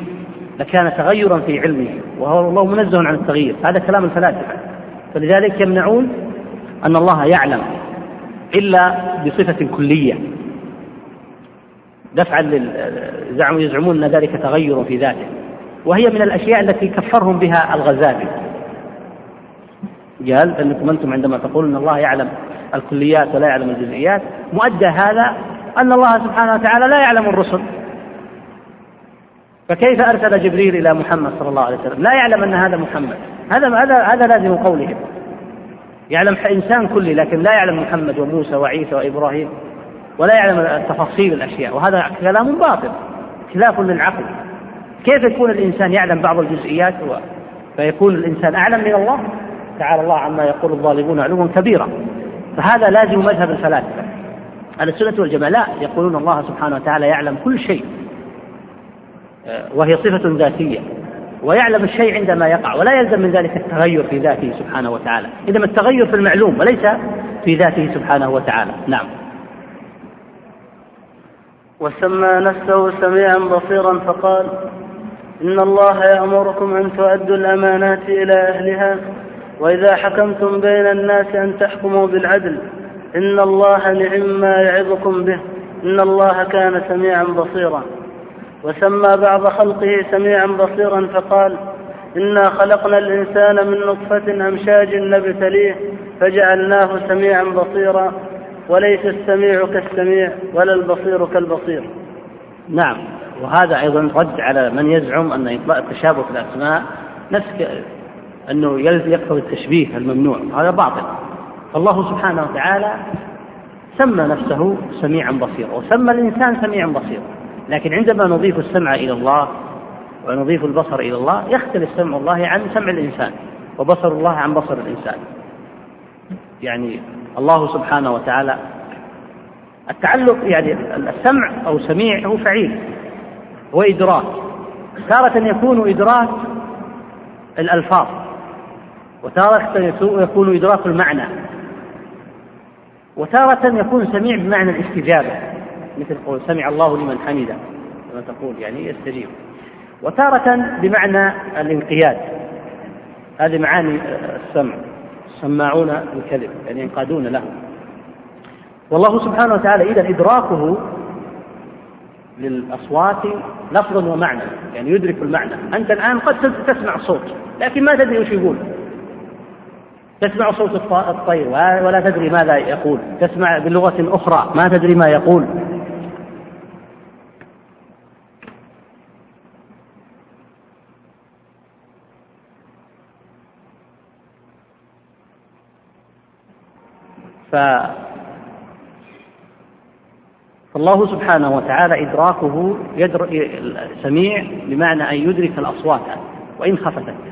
Speaker 4: لكان تغيرا في علمه وهو الله منزه عن التغيير. هذا كلام الفلاسفة. فلذلك يمنعون أن الله يعلم إلا بصفة كلية. دفعا زعموا يزعمون أن ذلك تغير في ذاته. وهي من الأشياء التي كفرهم بها الغزالي. قال أنكم أنتم عندما تقولون أن الله يعلم الكليات ولا يعلم الجزئيات. مؤدى هذا أن الله سبحانه وتعالى لا يعلم الرسل. فكيف أرسل جبريل إلى محمد صلى الله عليه وسلم؟ لا يعلم أن هذا محمد. هذا هذا هذا لازم قولهم. يعلم إنسان كلي لكن لا يعلم محمد وموسى وعيسى وإبراهيم ولا يعلم تفاصيل الأشياء. وهذا كلام باطل خلاف للعقل. كيف يكون الإنسان يعلم بعض الجزئيات فيكون الإنسان أعلم من الله؟ تعالى الله عما يقول الظالمون علوا كبيرا. فهذا لازم مذهب الفلاسفة. على السنة والجماعة لا يقولون الله سبحانه وتعالى يعلم كل شيء. آه، وهي صفة ذاتية. ويعلم الشيء عندما يقع ولا يلزم من ذلك التغير في ذاته سبحانه وتعالى. إنما التغير في المعلوم وليس في ذاته سبحانه وتعالى. نعم.
Speaker 5: وسمى نفسه سميعا بصيرا فقال إن الله يأمركم أن تؤدوا الأمانات إلى أهلها. وإذا حكمتم بين الناس أن تحكموا بالعدل إن الله نعم ما يعظكم به إن الله كان سميعا بصيرا. وسمى بعض خلقه سميعا بصيرا فقال إنا خلقنا الإنسان من نطفة أمشاج نبتليه فجعلناه سميعا بصيرا. وليس السميع كالسميع ولا البصير كالبصير.
Speaker 4: نعم. وهذا أيضا رد على من يزعم أن إطلاق التشابه في الأسماء نفس أنه يقتضي التشبيه الممنوع. هذا باطل. الله سبحانه وتعالى سمى نفسه سميعا بصيرا وسمى الإنسان سميعا بصيرا. لكن عندما نضيف السمع إلى الله ونضيف البصر إلى الله يختلف سمع الله عن سمع الإنسان وبصر الله عن بصر الإنسان. يعني الله سبحانه وتعالى التعلق يعني السمع أو سميع هو فعيل هو إدراك. تارة يكون إدراك الألفاظ. وتارة يكون إدراك المعنى. وتارة يكون سميع بمعنى الاستجابة. مثل قول سمع الله لمن حمده. كما تقول يعني يستجيب. وتارة بمعنى الانقياد. هذه معاني السمع. سماعون الكذب يعني ينقادون له. والله سبحانه وتعالى إذا إدراكه للأصوات لفظا ومعنى يعني يدرك المعنى. أنت الآن قد تسمع صوت لكن ما تدري وش يقول. تسمع صوت الطير ولا تدري ماذا يقول. تسمع بلغة أخرى ما تدري ما يقول. ف فالله سبحانه وتعالى إدراكه يدر... سميع بمعنى أن يدرك الأصوات وإن خفتت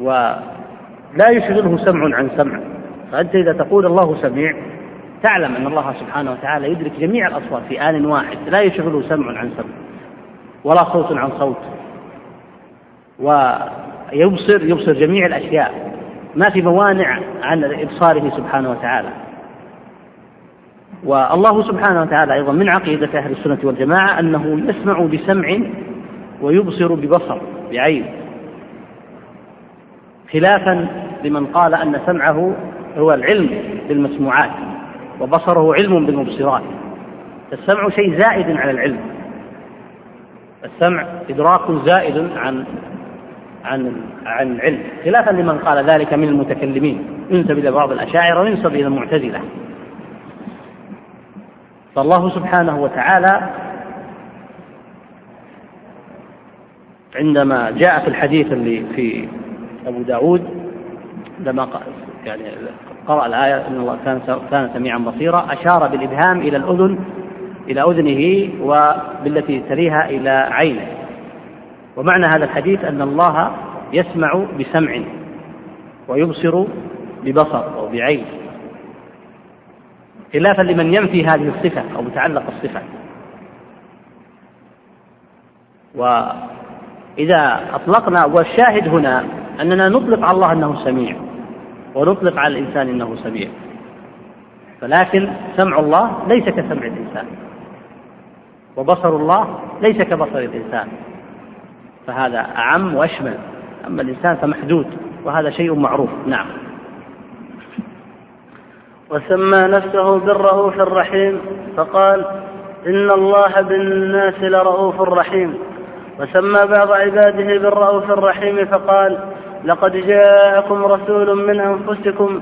Speaker 4: ولا يشغله سمع عن سمع. فأنت إذا تقول الله سميع تعلم أن الله سبحانه وتعالى يدرك جميع الأصوات في آن واحد لا يشغله سمع عن سمع ولا صوت عن صوت. ويبصر يبصر جميع الأشياء. ما في موانع عن إبصاره سبحانه وتعالى. والله سبحانه وتعالى أيضا من عقيدة أهل السنة والجماعة أنه يسمع بسمع ويبصر ببصر بعين. خلافا لمن قال أن سمعه هو العلم بالمسموعات وبصره علم بالمبصرات. السمع شيء زائد على العلم. السمع إدراك زائد عن عن عن العلم. خلافا لمن قال ذلك من المتكلمين. ينسب إلى بعض الأشاعرة وينسب إلى المعتزلة. فالله سبحانه وتعالى عندما جاء في الحديث اللي في أبو داود لما يعني قرأ الآية أن الله كان كان سميعا بصيرا أشار بالإبهام إلى الأذن إلى أذنه وبالتي تليها إلى عينه. ومعنى هذا الحديث أن الله يسمع بسمع ويبصر ببصر أو بعين. خلافا لمن ينفي هذه الصفة أو متعلق الصفة. وإذا أطلقنا والشاهد هنا أننا نطلق على الله أنه سميع ونطلق على الإنسان أنه سميع. فلكن سمع الله ليس كسمع الإنسان وبصر الله ليس كبصر الإنسان. فهذا أعم وأشمل. أما الإنسان فمحدود وهذا شيء معروف. نعم.
Speaker 3: وسمى نفسه بالرؤوف الرحيم فقال إن الله بالناس لرؤوف رحيم. وسمى بعض عباده بالرؤوف الرحيم فقال لقد جاءكم رسول من أنفسكم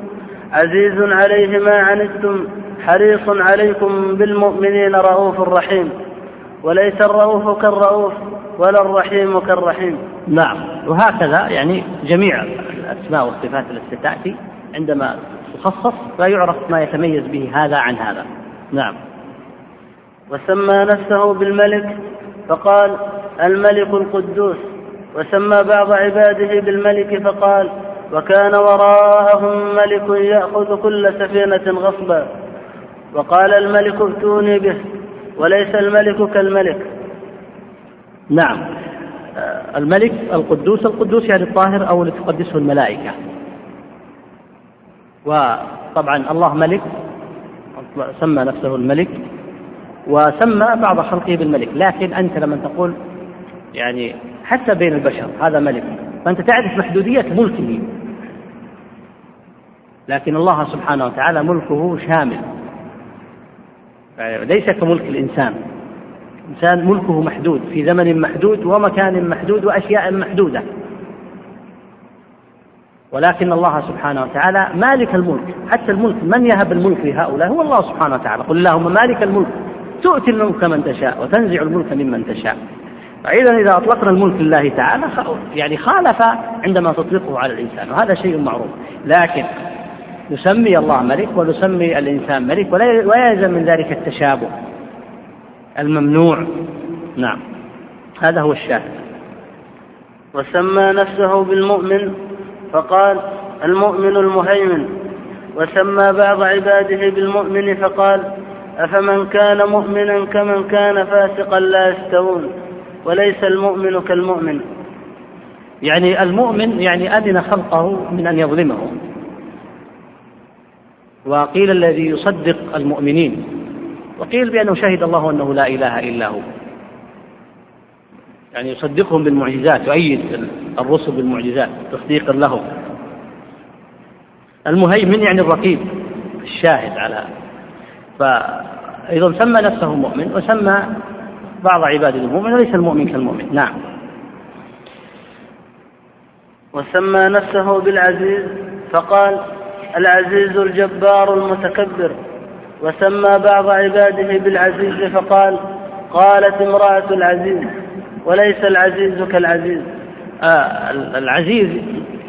Speaker 3: عزيز عليه ما عنتم حريص عليكم بالمؤمنين رؤوف رحيم. وليس الرؤوف كالرؤوف ولا الرحيم كالرحيم.
Speaker 4: نعم. وهكذا يعني جميع الأسماء والصفات التي تأتي عندما تخصص لا يعرف ما يتميز به هذا عن هذا. نعم.
Speaker 3: وسمى نفسه بالملك فقال الملك القدوس وسمى بعض عباده بالملك فقال وكان وراءهم ملك يأخذ كل سفينة غصبا. وقال الملك ائتوني به وليس الملك كالملك.
Speaker 4: نعم. الملك القدوس القدوس يعني الطاهر أو اللي تقدسه الملائكة. وطبعا الله ملك سمى نفسه الملك وسمى بعض خلقه بالملك. لكن أنت لما تقول يعني حتى بين البشر هذا ملك. فأنت تعرف محدودية ملكه. لكن الله سبحانه وتعالى ملكه شامل. يعني ليس كملك الإنسان. الإنسان ملكه محدود في زمن محدود ومكان محدود وأشياء محدودة. ولكن الله سبحانه وتعالى مالك الملك. حتى الملك من يهب الملك لهؤلاء؟ هو الله سبحانه وتعالى. قل اللهم مالك الملك. تؤتي الملك من تشاء وتنزع الملك ممن تشاء. فإذا إذا أطلقنا الملك لله تعالى يعني خالف عندما تطلقه على الإنسان وهذا شيء معروف. لكن نسمي الله ملك ونسمي الإنسان ملك ولا يلزم من ذلك التشابه. الممنوع. نعم. هذا هو الشاهد.
Speaker 3: وسمى نفسه بالمؤمن فقال المؤمن المهيمن. وسمى بعض عباده بالمؤمن فقال أفمن كان مؤمنا كمن كان فاسقا لا يستوون. وليس المؤمن كالمؤمن.
Speaker 4: يعني المؤمن يعني أذن خلقه من أن يظلمهم وقيل الذي يصدق المؤمنين. وقيل بأنه شهد الله أنه لا إله إلا هو. يعني يصدقهم بالمعجزات يؤيد الرسل بالمعجزات تصديقا لهم المهيمن يعني الرقيب الشاهد على فأيضا سمى نفسه مؤمن وسمى بعض عباده المؤمن وليس المؤمن كالمؤمن. نعم.
Speaker 3: وسمى نفسه بالعزيز فقال العزيز الجبار المتكبر. وسمى بعض عباده بالعزيز فقال قالت امرأة العزيز وليس العزيز كالعزيز.
Speaker 4: آه العزيز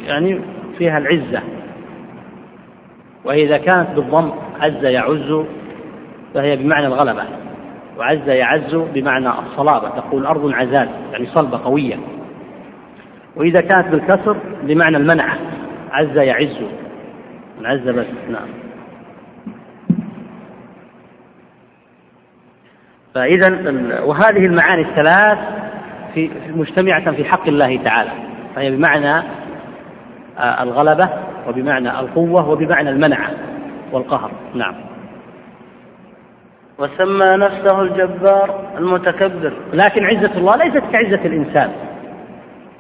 Speaker 4: يعني فيها العزة. وإذا كانت بالضم عز يعز فهي بمعنى الغلبة. وعز يعز بمعنى الصلابة تقول أرض عزاز يعني صلبة قوية. وإذا كانت بالكسر بمعنى المنعة عز يعز. عز بس نعم. فإذا وهذه المعاني الثلاث في مجتمعة في حق الله تعالى فهي بمعنى آه، الغلبة وبمعنى القوة وبمعنى المنعة والقهر. نعم.
Speaker 3: وسمى نفسه الجبار المتكبر.
Speaker 4: لكن عزة الله ليست كعزة الإنسان.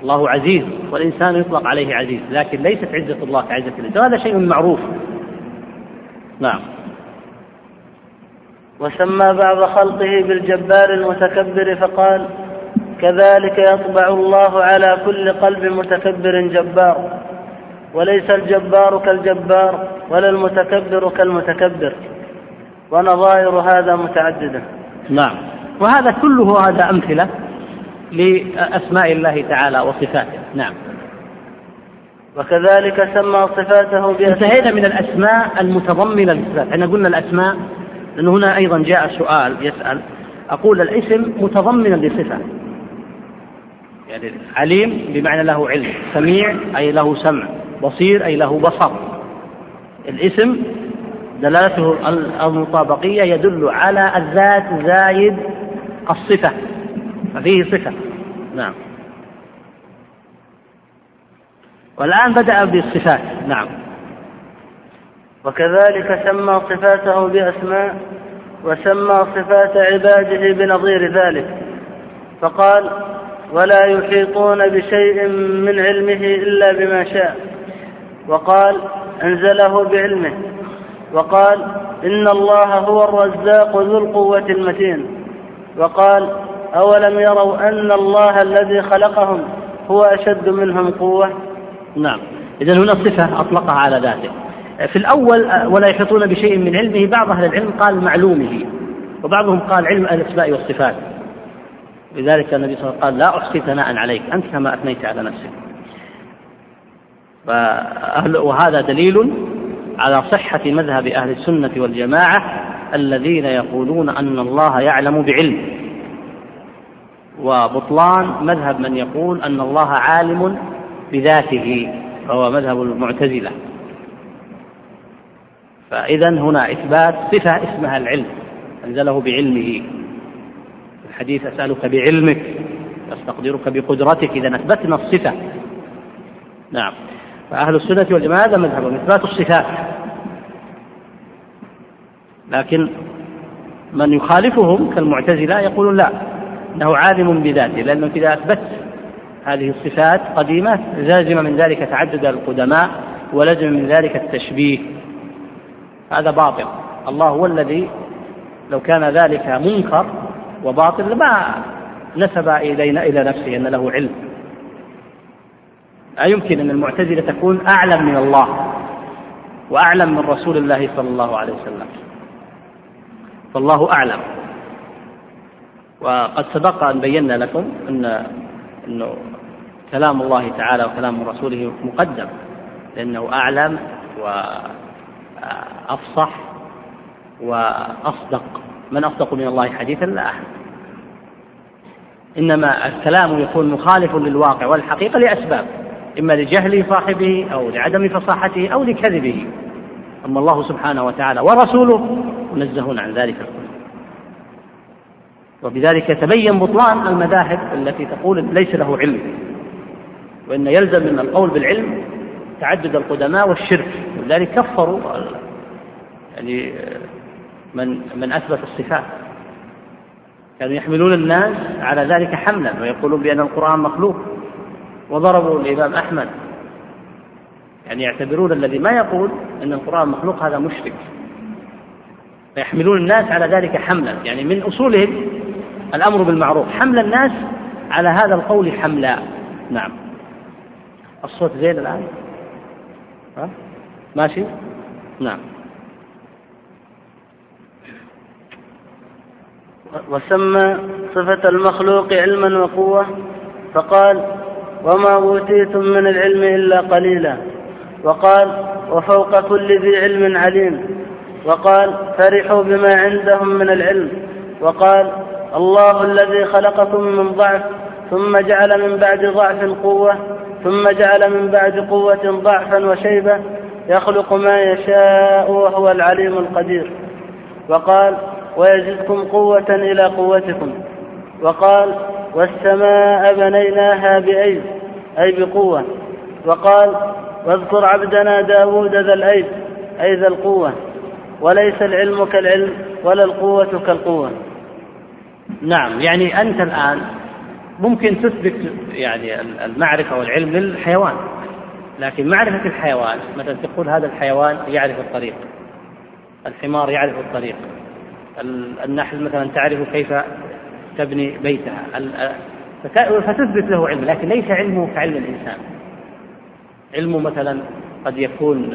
Speaker 4: الله عزيز والإنسان يطلق عليه عزيز لكن ليست عزة الله كعزة الإنسان. هذا شيء معروف. نعم.
Speaker 3: وسمى بعض خلقه بالجبار المتكبر فقال كذلك يطبع الله على كل قلب متكبر جبار. وليس الجبار كالجبار ولا المتكبر كالمتكبر. ونظائر هذا متعددة.
Speaker 4: نعم. وهذا كله هذا أمثلة لأسماء الله تعالى وصفاته. نعم.
Speaker 3: وكذلك سمى صفاته
Speaker 4: انتهينا من الأسماء المتضمنة للصفات. إحنا قلنا الأسماء لأنه هنا أيضا جاء سؤال يسأل. أقول الاسم متضمنا لصفة يعني عليم بمعنى له علم سميع أي له سمع بصير أي له بصر. الاسم دلالته المطابقية يدل على الذات زايد الصفة ففيه صفة. نعم. والآن بدأ بالصفات. نعم.
Speaker 3: وكذلك سمى صفاته بأسماء وسمى صفات عباده بنظير ذلك. فقال ولا يحيطون بشيء من علمه إلا بما شاء وقال أنزله بعلمه وقال إن الله هو الرزاق ذو القوة المتين. وقال أولم يروا أن الله الذي خلقهم هو أشد منهم قوة؟
Speaker 4: نعم. إذا هنا صفة أطلقها على ذاته. في الأول ولا يحيطون بشيء من علمه. بعض أهل العلم قال معلومه وبعضهم قال علم الأسماء والصفات. لذلك النبي صلى الله عليه وسلم قال لا أحصي ثناء عليك أنت كما أثنيت على نفسك. وهذا دليل على صحة مذهب أهل السنة والجماعة الذين يقولون أن الله يعلم بعلم. وبطلان مذهب من يقول أن الله عالم بذاته وهو مذهب المعتزلة. فإذا هنا إثبات صفة اسمها العلم أنزله بعلمه. الحديث أسألك بعلمك أستقدرك بقدرتك إذا أثبتنا الصفة. نعم. فأهل السنة والجماعة هذا مذهبهم إثبات الصفات. لكن من يخالفهم كالمعتزلة يقولون لا أنه عالم بذاته لأنه إذا أثبت هذه الصفات قديمة لازم من ذلك تعدد القدماء ولزم من ذلك التشبيه. هذا باطل. الله هو الذي لو كان ذلك منكر وباطل لما نسب إلينا إلى نفسه أن له علم. لا يمكن أن المعتزلة تكون أعلم من الله وأعلم من رسول الله صلى الله عليه وسلم. فالله أعلم. وقد سبق أن بينا لكم أن أنه كلام الله تعالى وكلام رسوله مقدم لأنه أعلم وأفصح وأصدق. من أصدق من الله حديثا؟ لا أحد. إنما الكلام يكون مخالف للواقع والحقيقة لأسباب. إما لجهل صاحبه أو لعدم فصاحته أو لكذبه. أما الله سبحانه وتعالى ورسوله منزهون عن ذلك وبذلك يتبين بطلان المذاهب التي تقول ليس له علم. وإن يلزم من القول بالعلم تعدد القدماء والشرك. ولذلك كفروا يعني من من أثبت الصفات. كانوا يحملون الناس على ذلك حملا ويقولون بأن القرآن مخلوق. وضربوا الإمام أحمد. يعني يعتبرون الذي ما يقول أن القرآن مخلوق هذا مشرك. فيحملون الناس على ذلك حملا. يعني من أصولهم الأمر بالمعروف. حمل الناس على هذا القول حملا. نعم. الصوت زين الآن؟ ها؟ ماشي؟ نعم.
Speaker 3: وسمى صفة المخلوق علما وقوة فقال وما أوتيتم من العلم إلا قليلا. وقال وفوق كل ذي علم عليم. وقال فرحوا بما عندهم من العلم. وقال الله الذي خلقكم من ضعف ثم جعل من بعد ضعف قوة ثم جعل من بعد قوة ضعفا وشيبة يخلق ما يشاء وهو العليم القدير. وقال ويزدكم قوة إلى قوتكم. وقال والسماء بنيناها بأيد أي بقوة. وقال واذكر عبدنا داود ذا الأيد أي ذا القوة. وليس العلم كالعلم ولا القوة كالقوة.
Speaker 4: نعم يعني أنت الآن ممكن تثبت يعني المعرفة والعلم للحيوان لكن معرفة الحيوان مثلا تقول هذا الحيوان يعرف الطريق الحمار يعرف الطريق النحل مثلا تعرف كيف تبني بيتها. فتثبت له علم لكن ليس علمه كعلم الإنسان. علمه مثلا قد يكون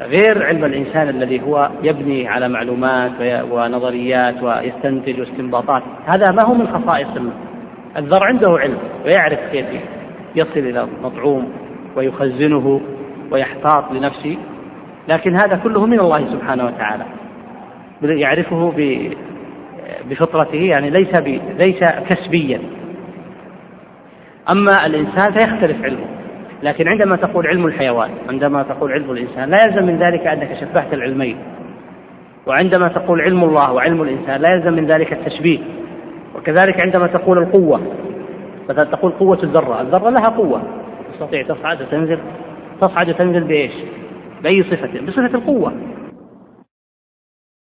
Speaker 4: غير علم الإنسان الذي هو يبني على معلومات ونظريات ويستنتج استنباطات. هذا ما هو من خصائص الذر عنده علم ويعرف كيف يصل إلى مطعوم ويخزنه ويحتاط لنفسه. لكن هذا كله من الله سبحانه وتعالى. يعرفه بفطرته يعني ليس ليس كسبيا. أما الإنسان فيختلف علمه. لكن عندما تقول علم الحيوان عندما تقول علم الإنسان لا يلزم من ذلك أنك شبهت العلمين. وعندما تقول علم الله وعلم الإنسان لا يلزم من ذلك التشبيه. وكذلك عندما تقول القوة مثلا تقول قوة الذرة الذرة لها قوة. تستطيع تصعد وتنزل. تصعد وتنزل بإيش؟ بأي صفة؟ بصفة القوة.